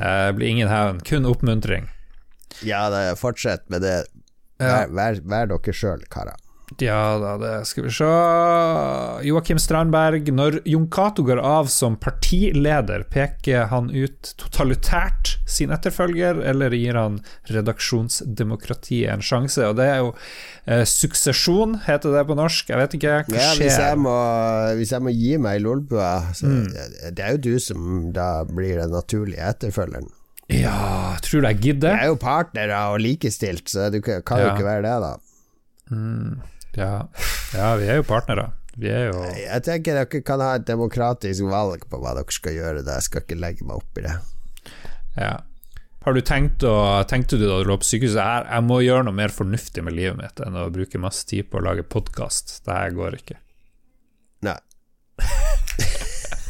Eh, blir ingen hevn, kun oppmuntring. Ja, det, fortsett med det. Vær, vær, vær dere sjøl, karer. Ja da, det skal vi se Joakim Strandberg. Når Jon Cato går av som partileder, peker han ut totalitært sin etterfølger, eller gir han redaksjonsdemokratiet en sjanse? Og det er jo eh, suksesjon, heter det på norsk. Jeg vet ikke. Hva Ja, hvis, jeg må, hvis jeg må gi meg i lolbua, så Mm. det, er jo du som da blir den naturlige etterfølgeren. Ja, tror du jeg Vi Jeg er jo partnere og likestilt, så du kan kan jo Ja. ikke være det, da. Ja. ja, vi er jo partnere. Vi er jo Jeg tenker dere kan ha et demokratisk valg på hva dere skal gjøre. Da. Jeg skal ikke legge meg opp i det. Ja. Har du tenkt å, tenkte du da du lå på sykehuset her, jeg må gjøre noe mer fornuftig med livet mitt enn å bruke masse tid på å lage podkast? Det her går ikke. Nei.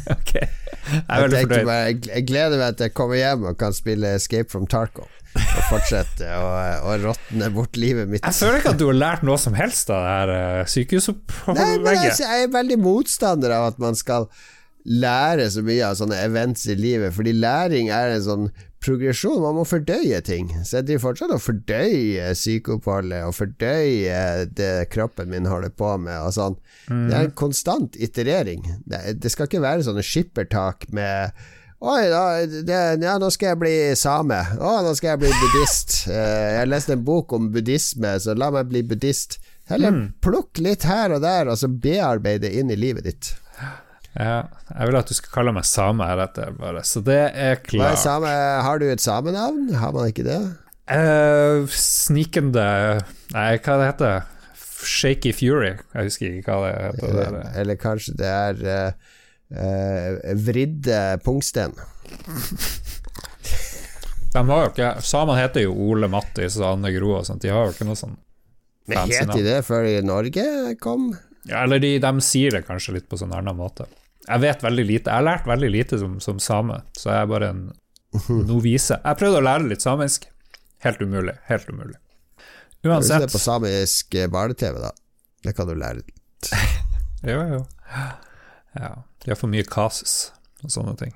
Ok. Jeg Jeg, bare, jeg gleder meg til jeg kommer hjem og kan spille Escape from Tarkov. Og fortsette å, å råtne bort livet mitt. Jeg føler ikke at du har lært noe som helst av det her eh, men altså, sykehusopplegget. jeg er veldig motstander av at man skal lære så mye av sånne events i livet, fordi læring er en sånn progresjon. Man må fordøye ting. Så jeg driver fortsatt og fordøyer sykeoppholdet og fordøyer det kroppen min holder på med. Og sånn. Det er en konstant iterering. Det, det skal ikke være sånne skippertak med Oi, da, det, ja, nå skal jeg bli same. Å, nå skal jeg bli buddhist. Uh, jeg leste en bok om buddhisme, så la meg bli buddhist. Heller plukk litt her og der, og så bearbeide inn i livet ditt. Ja, jeg vil at du skal kalle meg same heretter, bare. Så det er klart. er same, har du et samenavn? Har man ikke det? Uh, snikende Nei, hva det heter Shaky Fury. Jeg husker ikke hva det heter. Eller, eller kanskje det er eh, vridde pungsten? De har jo ikke Samene heter jo Ole Mattis og Anne Gro og sånt. De har jo ikke noe sånn Men het de det før Norge kom? ja, Eller de, de sier det kanskje litt på sånn annen måte. Jeg vet veldig lite. Jeg har lært veldig lite som, som same, så jeg er bare en novise. Jeg prøvde å lære litt samisk. Helt umulig. Helt umulig. Hvis det ser er på samisk eh, barne-TV, da. Det kan du lære. litt. Jo, jo. Ja. De har for mye kasus og sånne ting.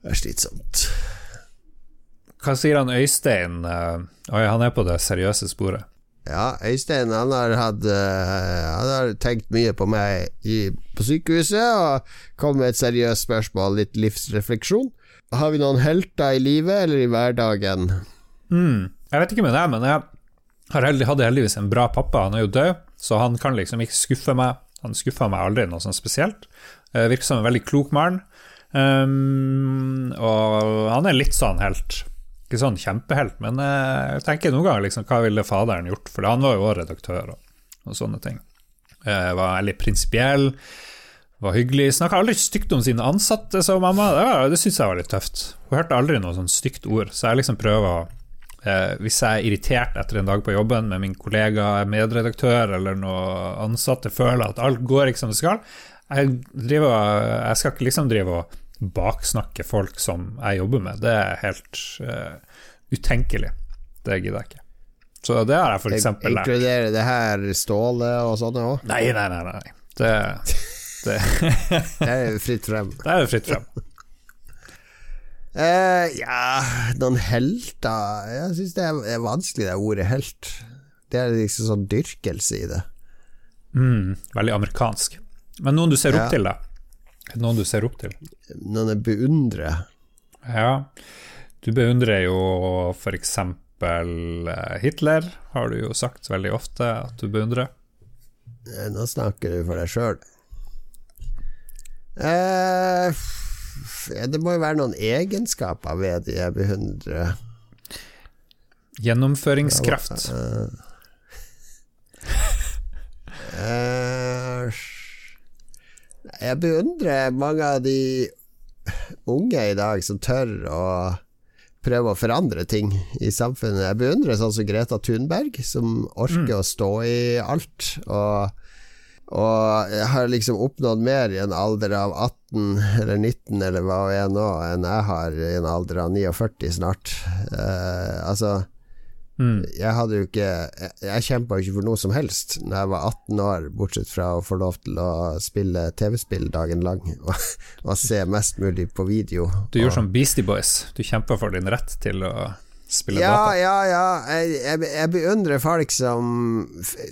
Det er slitsomt. Hva sier han Øystein? eh, Oi, han er på det seriøse sporet. Ja, Øystein han har, hatt, eh, han har tenkt mye på meg i, på sykehuset og kom med et seriøst spørsmål, litt livsrefleksjon. Har vi noen helter i livet eller i hverdagen? Mm. Jeg vet ikke med deg, men jeg hadde heldigvis en bra pappa. Han er jo død, så han kan liksom ikke skuffe meg. Han skuffa meg aldri noe sånn spesielt. Eh, virker som en veldig klok mann. Um, og han er litt sånn helt. Ikke sånn kjempehelt, men eh, jeg tenker noen ganger liksom, hva ville faderen gjort? For han var jo også redaktør og, og sånne ting. Eh, var veldig prinsipiell, var hyggelig. Snakka aldri stygt om sine ansatte, sa mamma. Det, var- det syns jeg var litt tøft. Hun hørte aldri noe sånn stygt ord, så jeg liksom prøver å eh, Hvis jeg er irritert etter en dag på jobben med min kollega, medredaktør eller noen ansatte, føler at alt går ikke som det skal, jeg, driver, jeg skal ikke liksom drive og baksnakke folk som jeg jobber med. Det er helt uh, utenkelig. Det gidder jeg ikke. Så det har jeg eksempel lært. Inkluderer det her Ståle og sånne òg? Nei, nei, nei. nei. Det, det, Det er fritt frem. det er fritt frem. Uh, ja, noen helter Jeg syns det er vanskelig, det ordet helt. Det er liksom sånn dyrkelse i det. Mm, veldig amerikansk. Men noen du ser opp Ja. til, da? Noen du ser opp til? Noen jeg beundrer. Ja, du beundrer jo eksempel eh, Hitler, har du jo sagt veldig ofte at du beundrer. Eh, Nå snakker du for deg sjøl. Eh, det må jo være noen egenskaper ved de jeg beundrer. Gjennomføringskraft. Eh, jeg beundrer mange av de unge i dag som tør å prøve å forandre ting i samfunnet. Jeg beundrer sånn som Greta Thunberg, som orker å stå i alt. Og, og har liksom oppnådd mer i en alder av 18 eller 19 eller hva hun er nå, enn jeg har i en alder av 49 snart. Uh, altså Mm. jeg hadde jo ikke Jeg, jeg kjempa jo ikke for noe som helst Når jeg var 18 år, bortsett fra å få lov til å spille TV-spill dagen lang og, og se mest mulig på video. Du gjorde og, som Beastie Boys. Du kjempa for din rett til å spille Ja, data. ja, ja. Jeg, jeg, jeg beundrer folk som,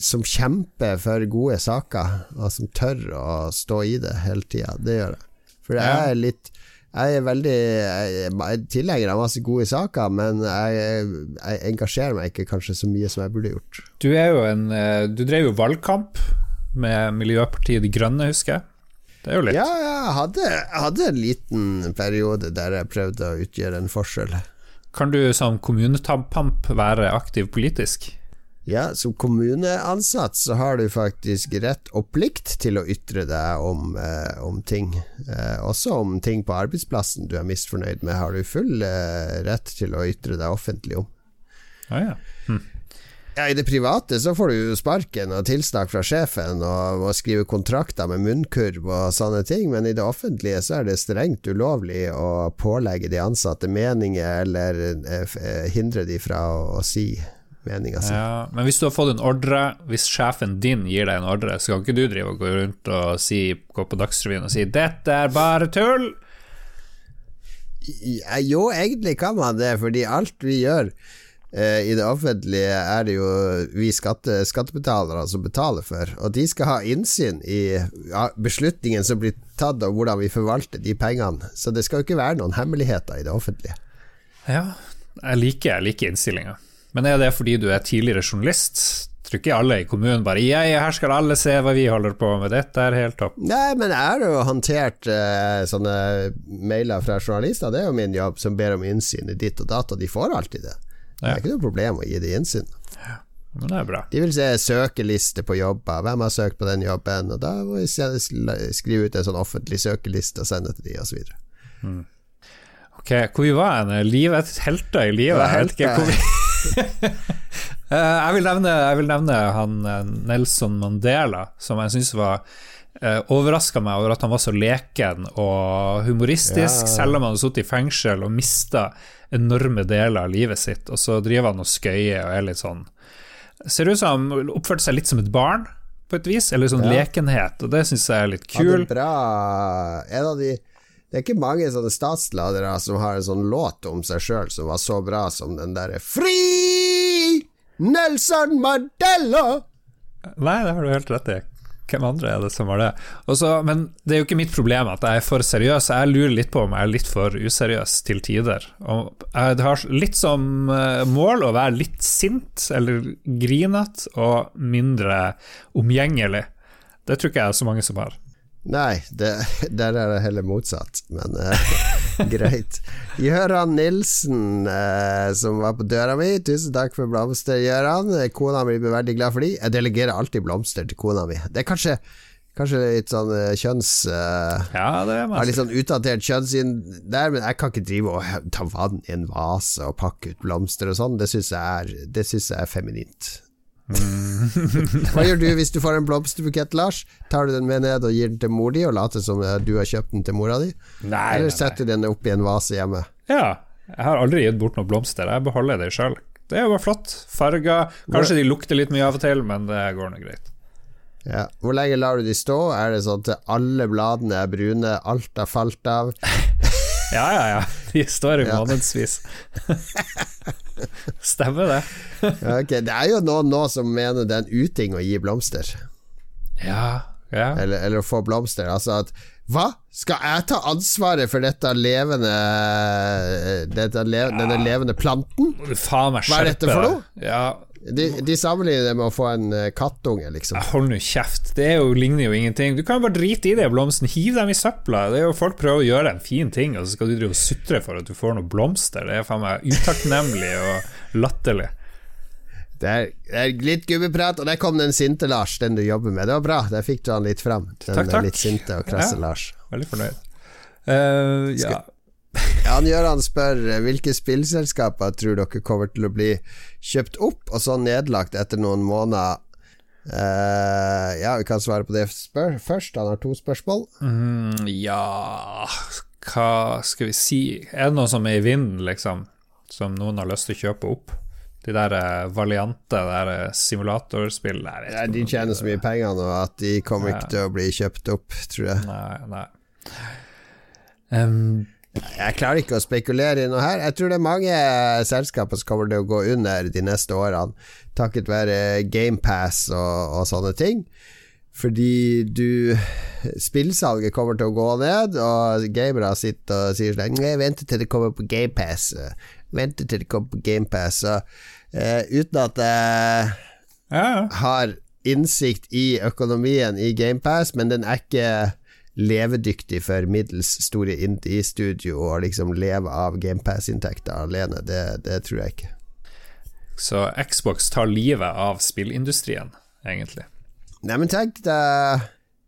som kjemper for gode saker, og som tør å stå i det hele tida. Det gjør jeg. For det er litt Jeg er veldig Jeg er tilhenger av masse gode saker, men jeg, jeg engasjerer meg ikke kanskje så mye som jeg burde gjort. Du en eh, Du drev jo valgkamp med Miljøpartiet De Grønne, husker jeg. Det er jo litt. Ja, jeg hadde, hadde en liten periode der jeg prøvde å utgjøre en forskjell. Kan du som kommunetampamp være aktiv politisk? Ja, som kommuneansatt så har du faktisk rett og plikt til å ytre deg om, eh, om ting. Eh, også om ting på arbeidsplassen du er misfornøyd med, har du full eh, rett til å ytre deg offentlig om. Ah, ja. Ja, I det private så får du sparken og tilsnakk fra sjefen og må skrive kontrakter med munnkurv og sånne ting, men i det offentlige så er det strengt ulovlig å pålegge de ansatte meninger eller eh, eh, hindre de fra å, å si meninga si. Ja, men hvis du har fått en ordre, hvis sjefen din gir deg en ordre, så kan ikke du drive og gå rundt og si, gå på Dagsrevyen og si 'dette er bare tull'? Ja, jo, egentlig kan man det, fordi alt vi gjør eh, i det offentlige er det jo vi skatte, skattebetalere som betaler for, og de skal ha innsyn i ja, beslutningen som blir tatt, og hvordan vi forvalter de pengene. Så det skal jo ikke være noen hemmeligheter i det offentlige. Ja, jeg liker, jeg liker innstillinga. Men er det fordi du er tidligere journalist? Tror ikke alle i kommunen bare ja, ja, her skal alle se hva vi holder på med, dette er helt topp. Nei, men jeg har jo håndtert eh, sånne mailer fra journalister, det er jo min jobb, som ber om innsyn i ditt og datt, og de får alltid det. Det Ja. er ikke noe problem å gi det innsyn. Men det er bra. De vil se søkeliste på jobber, hvem har søkt på den jobben, og da må vi skrive ut en sånn offentlig søkeliste og sende til de, så videre. Ok, hvor vi var hen? Livet, helter i livet? Ja, Jeg vet ikke hvor vi jeg, vil nevne, jeg vil nevne han eh, Nelson Mandela, som jeg syns var uh, Overraska meg over at han var så leken og humoristisk, Ja. selv om han hadde sittet i fengsel og mista enorme deler av livet sitt, og så driver han og skøyer og er litt sånn Ser ut som han oppførte seg litt som et barn, på et vis, eller sånn Ja. lekenhet, og det syns jeg er litt kul. bra En av de Det er ikke mange sånne statsledere som har en sånn låt om seg sjøl som var så bra som den derre Fri Nelson Mandela! Nei, det har du helt rett i. Hvem andre er det som har det? Også, men det er jo ikke mitt problem at jeg er for seriøs. Jeg lurer litt på om jeg er litt for useriøs til tider. Og jeg har litt som eh, mål å være litt sint eller grinete og mindre omgjengelig. Det tror ikke jeg er så mange som har. Nei, det, der er det heller motsatt, men eh, greit. Gøran Nilsen, eh, som var på døra mi, tusen takk for blomster, Gøran. Kona mi blir veldig glad for de. Jeg delegerer alltid blomster til kona mi. Det er kanskje, kanskje litt sånn eh, kjønns... eh, Ja, det er har litt sånn utdatert kjønnssyn der, men jeg kan ikke drive og ta vann i en vase og pakke ut blomster og sånn. Det syns jeg, jeg er feminint. Hva gjør du hvis du får en blomsterbukett, Lars? Tar du den med ned og gir den til mor di og later som du har kjøpt den til mora di? Nei, nei, Eller setter du den oppi en vase hjemme? Ja, jeg har aldri gitt bort noen blomster. Jeg beholder det sjøl. Det er jo bare flott. Farger. Kanskje de lukter litt mye av og til, men det går nå greit. Ja. Hvor lenge lar du de stå? Er det sånn at alle bladene er brune, alt har falt av? Ja, ja, ja. De står i Ja. månedsvis. Stemmer det. Ja, ok. Det er jo noen nå som mener det er en uting å gi blomster. Ja, ja. eller, eller å få blomster. Altså at Hva? Skal jeg ta ansvaret for dette levende dette le, Denne levende planten? Faen meg Hva er dette for noe? Ja, De, de sammenligner det med å få en eh, kattunge, liksom. hold nå kjeft. Det jo, ligner jo ingenting. Du kan jo bare drite i det, blomsten. hiv dem i søpla. Det er jo Folk prøver å gjøre en fin ting, og så skal du drive og sutre for at du får noen blomster. Det er faen meg utakknemlig og latterlig. Det er, det er litt gubbeprat, og der kom den sinte Lars, den du jobber med. Det var bra, der fikk du han litt fram. Den Takk, takk. litt sinte og krasse Ja. Lars. Veldig fornøyd. Uh, ja. Jan Gøran spør eh, hvilke spillselskaper tror dere kommer til å bli kjøpt opp og så nedlagt etter noen måneder. Uh, ja, vi kan svare på det først. Han har to spørsmål. Mm, ja Hva skal vi si? Er det noe som er i vinden, liksom? Som noen har lyst til å kjøpe opp? De der eh, Valiante, det der eh, simulatorspill Nei, Ja, de tjener så mye penger nå at de kommer ikke til å bli kjøpt opp, tror jeg. Nei, nei. Em, Jeg klarer ikke å spekulere i noe her. Jeg tror det er mange selskaper som kommer til å gå under de neste årene, takket være GamePass og, og sånne ting. Fordi du Spillsalget kommer til å gå ned, og gamere sitter og sier sånn Jeg venter til det kommer på GamePass. Venter til det kommer på GamePass. Uh, uten at jeg ja. har innsikt i økonomien i GamePass, men den er ikke levedyktig for middels store indie-studio å liksom leve av GamePass-inntekter alene. Det, det tror jeg ikke. Så Xbox tar livet av spillindustrien, egentlig. Nei, men tenk deg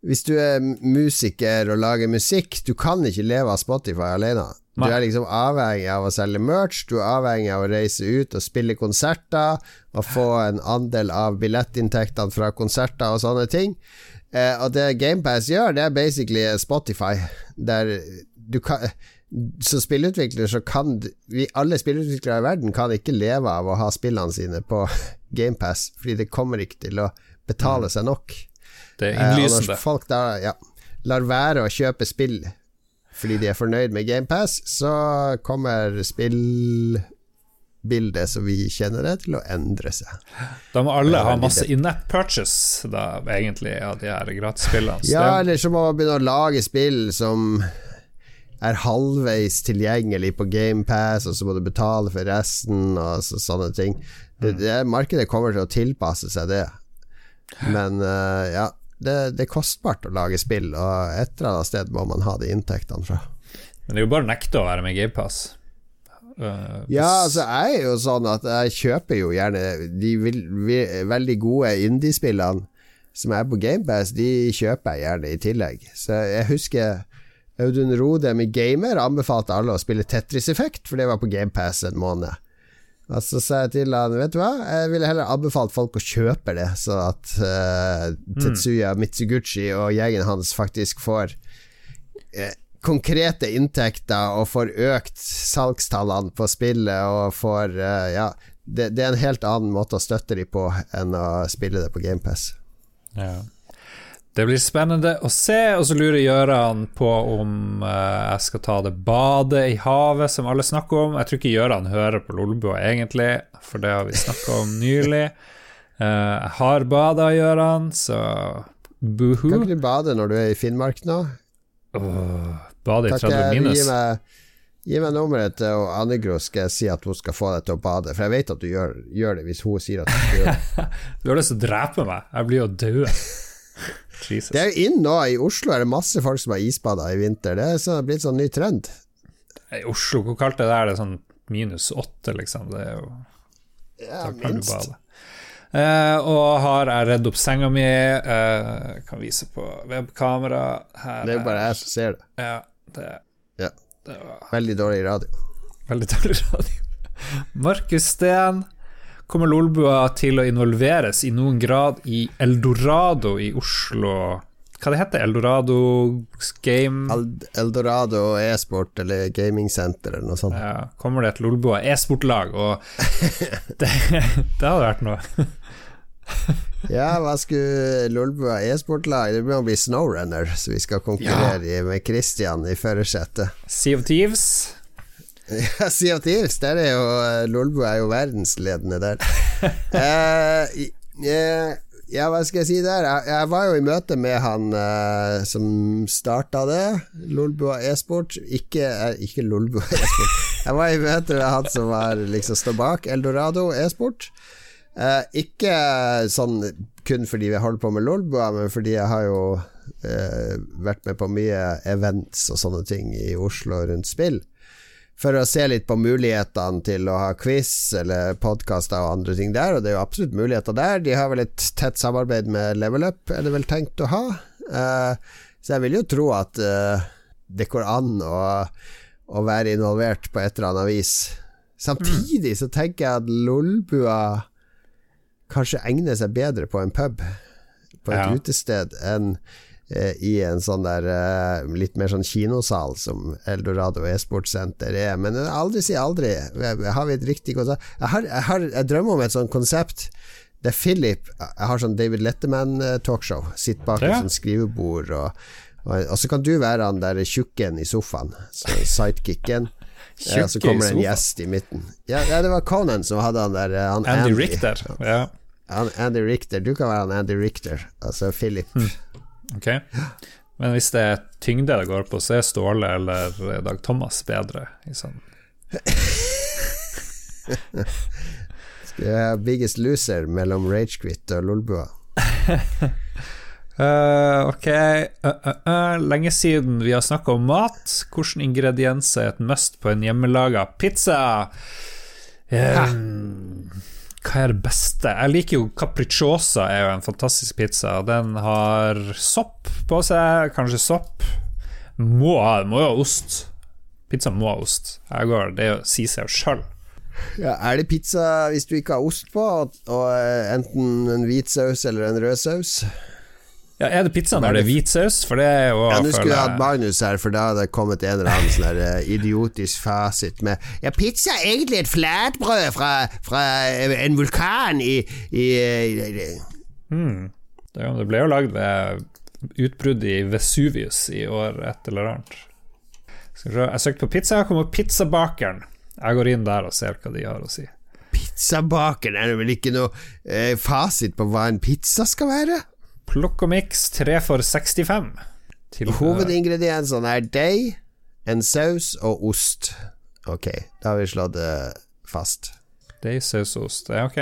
Hvis du er musiker og lager musikk, du kan ikke leve av Spotify alene. Du er liksom avhengig av å selge merch, du er avhengig av å reise ut og spille konserter og få en andel av billettinntektene fra konserter og sånne ting. Eh, og det GamePass gjør, det er basically Spotify, der du kan Som spillutvikler så kan vi, Alle spillutviklere i verden kan ikke leve av å ha spillene sine på GamePass, fordi det kommer ikke til å betale seg nok. Det er Eh, innlysende. når folk da ja, lar være å kjøpe spill fordi de er fornøyd med GamePass, så kommer spillbildet som vi kjenner det, til å endre seg. Da må alle ha masse in-app purchase, da, egentlig, av de her gratisspillene. Ja, eller så må man begynne å lage spill som er halvveis tilgjengelig på GamePass, og så må du betale for resten, og så, sånne ting. Det, det, markedet kommer til å tilpasse seg det. Men uh, ja, det, det er kostbart å lage spill, og et eller annet sted må man ha de inntektene fra. Men det er jo bare å nekte å være med i GamePass. Uh, Ja, altså jeg er jo sånn at jeg kjøper jo gjerne de vil, vi, veldig gode indiespillene som er på GamePass, de kjøper jeg gjerne i tillegg. Så jeg husker Audun Rodem i Gamer anbefalte alle å spille Tetris Effect, for det var på GamePass en måned. Og så sa jeg til han, vet du hva, jeg ville heller anbefalt folk å kjøpe det, så at uh, Tetsuya Mitsuguchi og gjengen hans faktisk får uh, konkrete inntekter og får økt salgstallene på spillet og får uh, Ja, det, det er en helt annen måte å støtte dem på enn å spille det på GamePass. Ja. Det blir spennende å se, og så lurer Gjøran på om uh, jeg skal ta det badet i havet som alle snakker om. Jeg tror ikke Gjøran hører på Lolbua egentlig, for det har vi snakka om nylig. Uh, jeg har bada, Gjøran, så buhu. Kan ikke du bade når du er i Finnmark nå? Oh, bade i 30 minus. gi meg, nummeret til og Anne skal jeg si at hun skal få deg til å bade. For jeg vet at du gjør, gjør det hvis hun sier at du skal gjøre det. Du har lyst til å drepe meg. Jeg blir jo død. Jesus. Det er jo inn nå. I Oslo er det masse folk som har isbada i vinter. Det er så, blitt sånn ny trend. I Oslo, hvor kaldt er det Er Det er sånn minus åtte, liksom. Det er jo Ja, minst. Eh, og har jeg redd opp senga mi. eh, kan vise på webkamera. Her Det er jo bare jeg som ser det. Ja, det, Ja. det var Veldig dårlig radio. veldig dårlig radio. Markus Steen. Kommer Lolbua til å involveres i noen grad i Eldorado i Oslo? Hva det heter Eldorado Game Eldorado e-sport eller gamingsenter eller noe sånt. ja, Kommer det et Lolbua e-sportlag? Og det, det hadde vært noe. Ja, hva skulle Lolbua e-sportlag? Det må bli Snowrunner, så vi skal konkurrere ja. med Christian i førersetet. Sea of Thieves. Ja, Sea of Thieves, der er jo Lolbu er jo verdensledende der. Eh, eh, ja, hva skal jeg si der? Jeg, jeg var jo i møte med han eh, som starta det, Lolbua e-sport. Ikke, eh, ikke Lolbua e-sport. Jeg var i møte med han som var liksom står bak Eldorado e-sport. Eh, ikke sånn kun fordi vi holder på med Lolbua, men fordi jeg har jo eh, vært med på mye events og sånne ting i Oslo rundt spill. For å se litt på mulighetene til å ha quiz eller podkaster og andre ting der, og det er jo absolutt muligheter der. De har vel et tett samarbeid med Level Up, er det vel tenkt å ha. Uh, så jeg vil jo tro at uh, det går an å, å være involvert på et eller annet vis. Samtidig så tenker jeg at Lolbua kanskje egner seg bedre på en pub, på et Ja. utested, enn i en sånn der eh, litt mer sånn kinosal som Eldorado e-sportsenter er. Men aldri si aldri. Har vi et riktig konsept? Jeg, har, jeg, har, jeg drømmer om et sånt konsept Det er Philip Jeg har sånn David Letterman-talkshow. Sitter bak Ja. et sånt skrivebord og Og og så kan du være han der tjukken i sofaen, så sidekicken. Ja, så kommer det en gjest i midten. Ja, ja, det var Conan som hadde han der eh, han Andy Richter. Ja, Han, Andy Richter. Du kan være han Andy Richter, altså Philip. Hm. Ok. Men hvis det er tyngde det går på, så er Ståle eller Dag Thomas bedre. I sånn. Skal jeg ha Biggest Loser mellom Ragequit og Lolbua? uh, ok, uh, uh, lenge siden vi har snakka om mat. Hvilke ingredienser er et must på en hjemmelaga pizza? Eh, hva er det beste? Jeg liker jo capricciosa, er jo en fantastisk pizza. Den har sopp på seg, kanskje sopp. Må ha, må jo ha ost. Pizza må ha ost. Går, det sier seg jo sjøl. Ja, er det pizza hvis du ikke har ost på, og, og enten en hvit saus eller en rød saus? Ja, er det pizza når det er hvit saus? For det er jo Ja, Nå skulle jeg hatt Magnus her, for da hadde det kommet en eller annen sånn eh, idiotisk fasit med Ja, pizza er egentlig et flatbrød fra, fra eh, en vulkan i, i, i Hmm. Det, det ble jo lagd ved utbrudd i Vesuvius i år et eller annet. Skal vi se, jeg søkte på pizza, kom på Pizzabakeren. Jeg går inn der og ser hva de har å si. Pizzabakeren er det vel ikke noe eh, fasit på hva en pizza skal være? Plukk og miks, tre for 65. Til, Hovedingrediensene er deig, en saus og ost. Ok, da har vi slått det fast. Deg, saus og ost, Det er ok.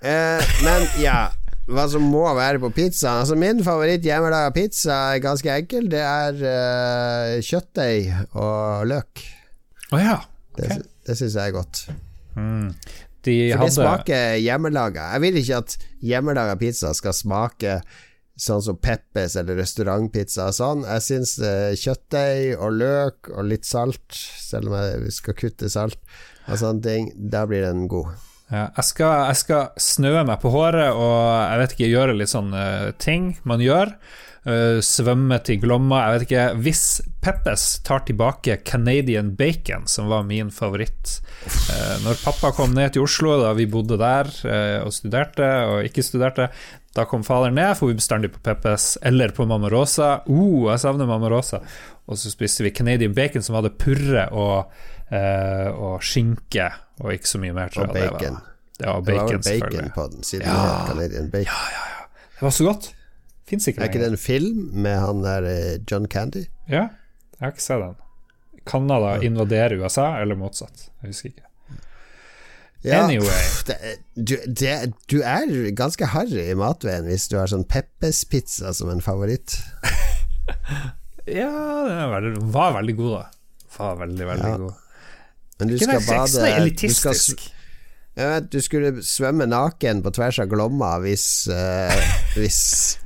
Eh, men ja, hva som må være på pizza Altså Min favoritt hjemmelaga pizza er ganske enkel. Det er uh, kjøttdeig og løk. Å ja. Det, Ok. det syns jeg er godt. Mm. De For det hadde smaker hjemmelaga. Jeg vil ikke at hjemmelaga pizza skal smake sånn som Peppes eller restaurantpizza og sånn. Jeg syns eh, kjøttdeig og løk og litt salt, selv om jeg skal kutte salt og sånne ting, da blir den god. ja, jeg, skal, jeg skal snøe meg på håret og jeg vet ikke, gjøre litt sånne ting man gjør. Eh, svømme til Glomma. Jeg vet ikke Hvis Peppes tar tilbake Canadian bacon, som var min favoritt uh, Når pappa kom ned til Oslo da vi bodde der uh, og studerte, og ikke studerte, da kom fader ned, for vi bestandig på Peppes eller på Mamma Rosa. Uh, jeg savner Mamma Rosa. Og så spiste vi Canadian bacon som hadde purre og, og skinke, og ikke så mye mer. tror Og jeg det var. bacon. Det var Det var bacon, vel bacon på den, siden Ja. Canadian bacon. Ja, ja, ja. Det var så godt. Fins ikke Er ikke det en film med han der eh, John Candy? Ja, jeg har ikke sett den. Canada invaderer USA, eller motsatt. Jeg husker ikke. Ja, Anyway. pff, det, du, det, du er ganske harry i matveien hvis du har sånn Peppes-pizza som en favoritt. Ja, den veldig, var veldig god, da. Var veldig, veldig Ja. god. Men du skal bade du, skal, vet, du skulle svømme naken på tvers av Glomma hvis, uh, hvis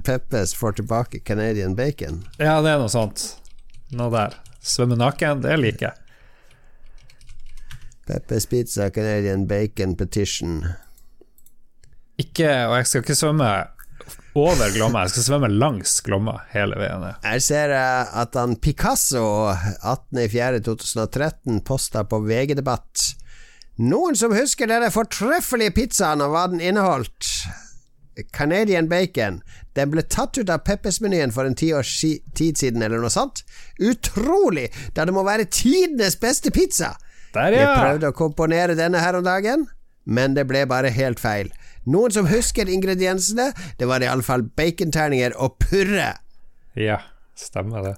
Peppes får tilbake Canadian bacon. Ja, det er noe sånt. Noe der. Svømme naken, det liker jeg. Peppes pizza, Canadian bacon petition. Ikke, og jeg skal ikke svømme over Glomma, jeg skal svømme langs Glomma hele veien. Her ser jeg at han Picasso 18.04.2013 posta på VG-debatt. Noen som husker denne fortreffelige pizzaen og hva den inneholdt? Canadian bacon. Den ble tatt ut av Peppers-menyen for en ti års tid siden, eller noe sånt. Utrolig, da det må være tidenes beste pizza! Der, Jeg prøvde å komponere denne her om dagen, men det ble bare helt feil. Noen som husker ingrediensene? Det var iallfall baconterninger og purre. Ja, stemmer det.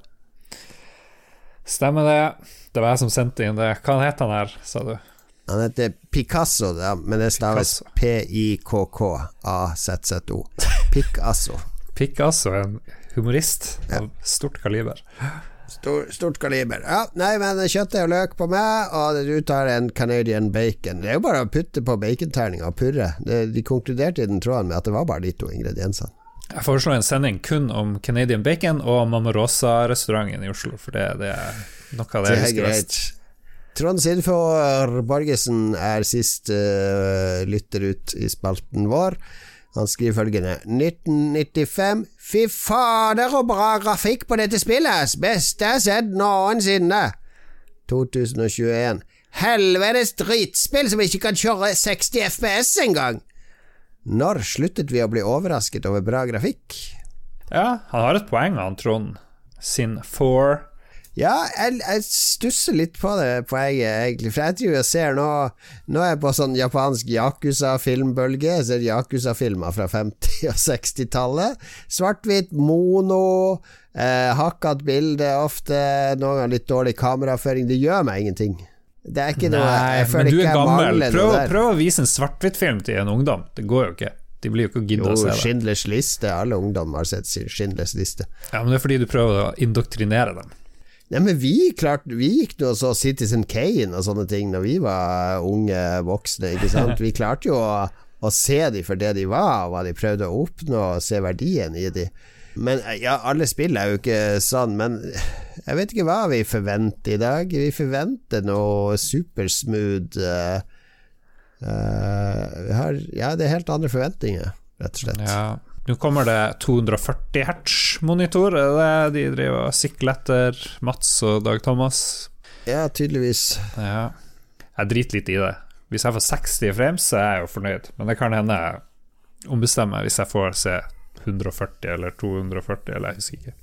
Stemmer det. Det var jeg som sendte inn det. Hva het han her, sa du? Han heter Picasso, da, men det staves P-I-K-K-A-Z-Z-O. Picasso. Picasso, en humorist av stort kaliber. Stor, stort kaliber. Ja, nei, men kjøttet og løk på meg, og du tar en Canadian bacon. Det er jo bare å putte på baconterninga og purre. Det, de konkluderte i den tråden med at det var bare de to ingrediensene. Jeg foreslår en sending kun om Canadian bacon og Mamma Rosa-restauranten i Oslo, for det, det er noe av det Det jeg er husker best. Trond Sidfor Borgesen er sist uh, lytter ut i spalten vår. Han skriver følgende 1995 Fy fader og bra grafikk på dette spillet! Beste jeg har sett noensinne! 2021 Helvetes dritspill som ikke kan kjøre 60 FPS engang! Når sluttet vi å bli overrasket over bra grafikk? Ja, han har et poeng, han Trond. Sin four. Ja, jeg, jeg stusser litt på det poenget, egentlig. For jeg tror jeg ser nå Nå er jeg på sånn japansk Yakuza-filmbølge. Jeg ser Yakuza-filmer fra 50- og 60-tallet. Svart-hvitt, mono, eh, hakket bilde ofte, noen ganger litt dårlig kameraføring. Det gjør meg ingenting. Det er ikke noe Nei, Jeg men du er gammel. Prøv, prøv å vise en svart-hvitt-film til en ungdom. Det går jo ikke. De blir jo ikke Jo, å se det. Schindlers liste. Alle ungdommer har sett Schindlers liste. Ja, men det er fordi du prøver å indoktrinere dem. Nei, men vi, klart, vi gikk nå så Citizen Kane og sånne ting når vi var unge voksne, ikke sant. Vi klarte jo å, å se dem for det de var, og hva de prøvde å oppnå, og se verdien i dem. Men ja, alle spill er jo ikke sånn, men jeg vet ikke hva vi forventer i dag. Vi forventer noe supersmooth uh, uh, vi har, Ja, det er helt andre forventninger, rett og slett. Ja. Nå kommer det 240 hertz-monitor, er det de driver og sikler etter, Mats og Dag Thomas? Ja, tydeligvis. Ja. Jeg driter litt i det. Hvis jeg får 60 frames, så er jeg jo fornøyd, men det kan hende jeg ombestemmer hvis jeg får se 140 eller 240, eller jeg husker ikke.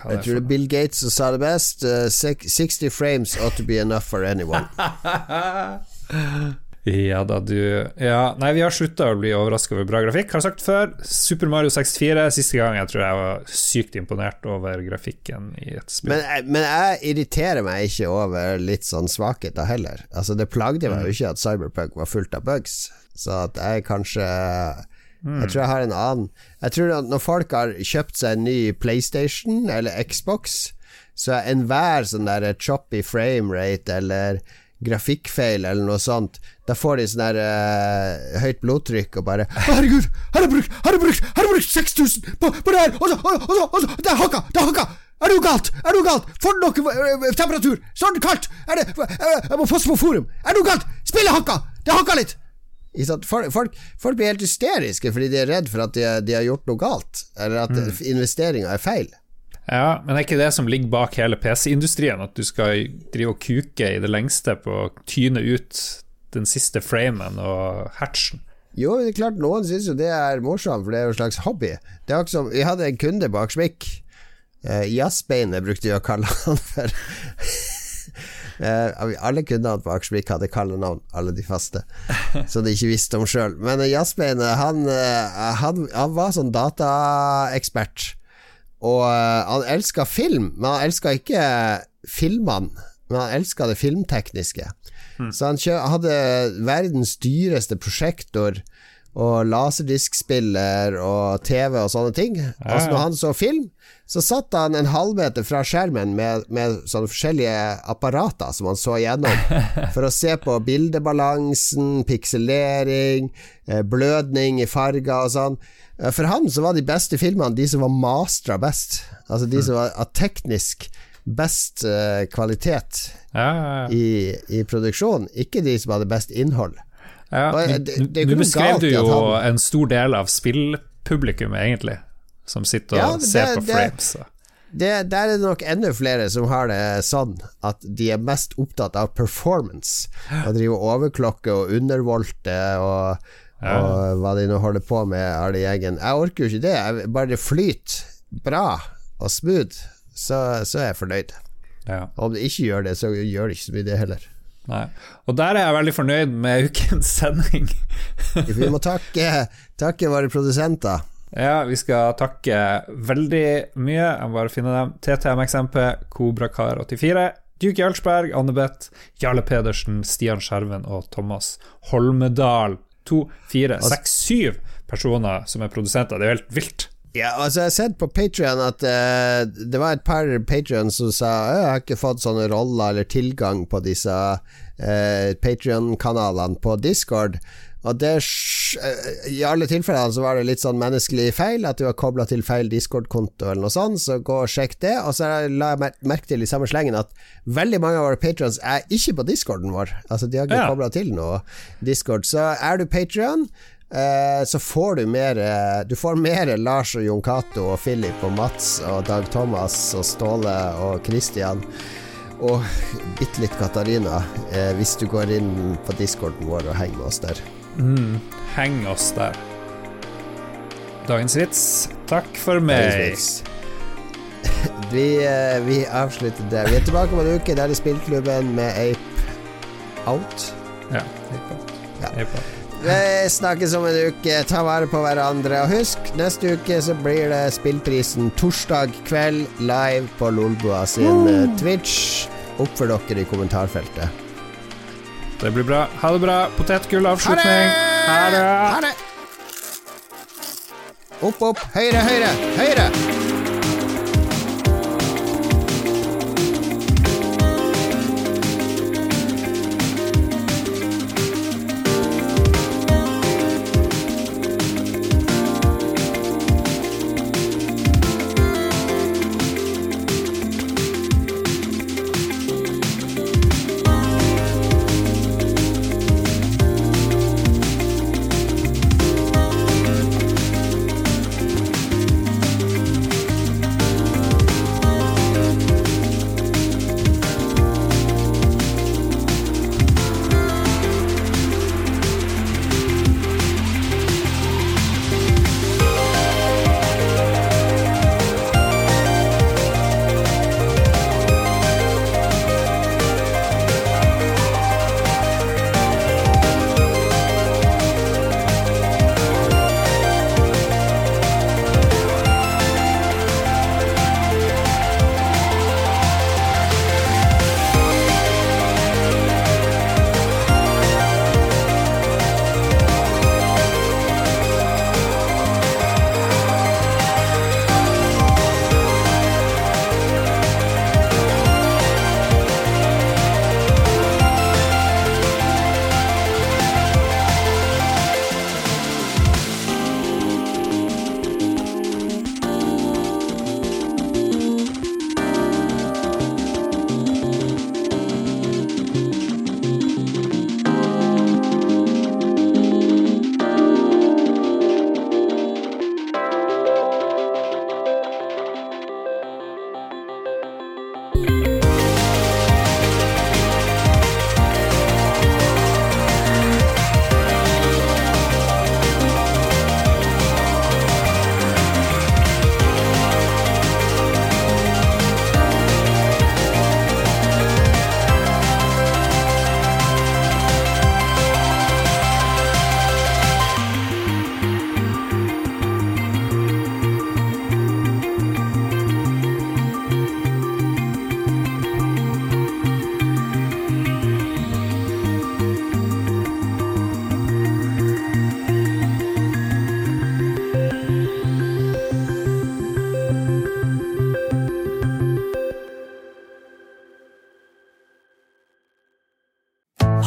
Jeg tror det er er Bill Gates som sa det best. Uh, 60 frames ought to be enough for anyone. Ja da, du Ja, nei, vi har slutta å bli overraska over bra grafikk. Har sagt før, Super Mario 64, siste gang jeg tror jeg var sykt imponert over grafikken i et spill. Men, jeg- men jeg irriterer meg ikke over litt sånn svakheter heller. Altså Det plagde meg jo ikke at Cyberpunk var fullt av bugs, så at jeg kanskje Jeg tror jeg har en annen Jeg tror at når folk har kjøpt seg en ny PlayStation eller Xbox, så er enhver sånn der choppy framerate eller grafikkfeil eller noe sånt, da får de sånn der eh, høyt blodtrykk og bare Herregud, har jeg brukt, har jeg brukt, har jeg brukt 6000 på, på det her, og så, og, så, og så, det er hakka, det er hakka! Er det noe galt? Er det noe galt? Får du noe uh, temperatur? Står det kaldt? Er det, uh, jeg må passe på forum. Er det noe galt? Spillet hakka! Det hakka litt! Folk, folk, folk blir helt hysteriske fordi de er redd for at de, de har gjort noe galt, eller at mm. investeringa er feil. Ja, men er ikke det som ligger bak hele PC-industrien, at du skal drive og kuke i det lengste på å tyne ut den siste framen og hatchen? Jo, det er klart noen syns jo det er morsomt, for det er jo en slags hobby. Det er også, vi hadde en kunde bak smikk. Uh, Jazzbeinet brukte jeg å kalle han for. Uh, alle kundene på Akersvik hadde kallenavn, alle de faste, så de ikke visste om sjøl. Men Jazzbeinet, han, uh, han, han, var sånn dataekspert, og han elska film, men han elska ikke filmene, men han elska det filmtekniske. Mm. Så han hadde verdens dyreste prosjektor og laserdiskspiller og TV og sånne ting. Ja, ja. Altså når han så film, så satt han en halvmeter fra skjermen med, med sånne forskjellige apparater som han så gjennom, for å se på bildebalansen, pikselering, blødning i farger og sånn. For han så var de beste filmene de som var mastra best, altså de som var av teknisk best uh, kvalitet ja, I, i produksjon, ikke de som hadde best innhold. Ja, Nå beskrev du jo han... en stor del av spillpublikummet, egentlig, som sitter og ja, det, ser på frames. Det, der er det nok enda flere som har det sånn at de er mest opptatt av performance. Og driver overklokke og undervolte og, ja. Og hva de nå holder på med, alle gjengen. Jeg orker jo ikke det. Jeg, bare det flyter bra og smooth, så, så er jeg fornøyd. Ja. Om det ikke gjør det, så gjør det ikke så mye, det heller. Nei. Og der er jeg veldig fornøyd med ukens sending. Vi må takke, takke våre produsenter. Ja, vi skal takke veldig mye. Jeg må bare finne dem. TTMXMP, Kobrakar84, Duke Jarlsberg, Anne-Beth, Jarle Pedersen, Stian Skjerven og Thomas Holmedal. To, fire, seks, syv personer som er produsenter. Det er jo helt vilt. Ja, altså Jeg har sett på Patrion at uh, det var et par Patrion som sa jeg har ikke fått sånne roller eller tilgang på disse uh, Patrion-kanalene på Discord. Og det uh, I alle tilfellene så var det litt sånn menneskelig feil, at du har kobla til feil Discord-konto eller noe sånt, så gå og sjekk det. Og så la jeg merke til i samme slengen at veldig mange av våre patrions er ikke på discorden vår. Altså De har ikke ja. kobla til noe Discord. Så er du patrion Eh, så får du mer eh, Du får mer Lars og Jon Cato og Philip og Mats og Dag Thomas og Ståle og Christian og bitte litt Katarina eh, hvis du går inn på discorden vår og henger med oss der. Mm, heng oss der. Dagens vits. Takk for meg. Vi, eh, vi avslutter der. Vi er tilbake om en uke. Der er spillklubben med Ape Out. Ja. Ja. Hei på. Vi snakkes om en uke. Ta vare på hverandre. Og husk, neste uke så blir det Spillprisen torsdag kveld live på Lolbua sin Twitch. Twitch. Oppfør dere i kommentarfeltet. Det blir bra. Ha det bra. Potetgull avslutning. Ha det! Ha det! Opp, opp. Høyre, høyre, høyre!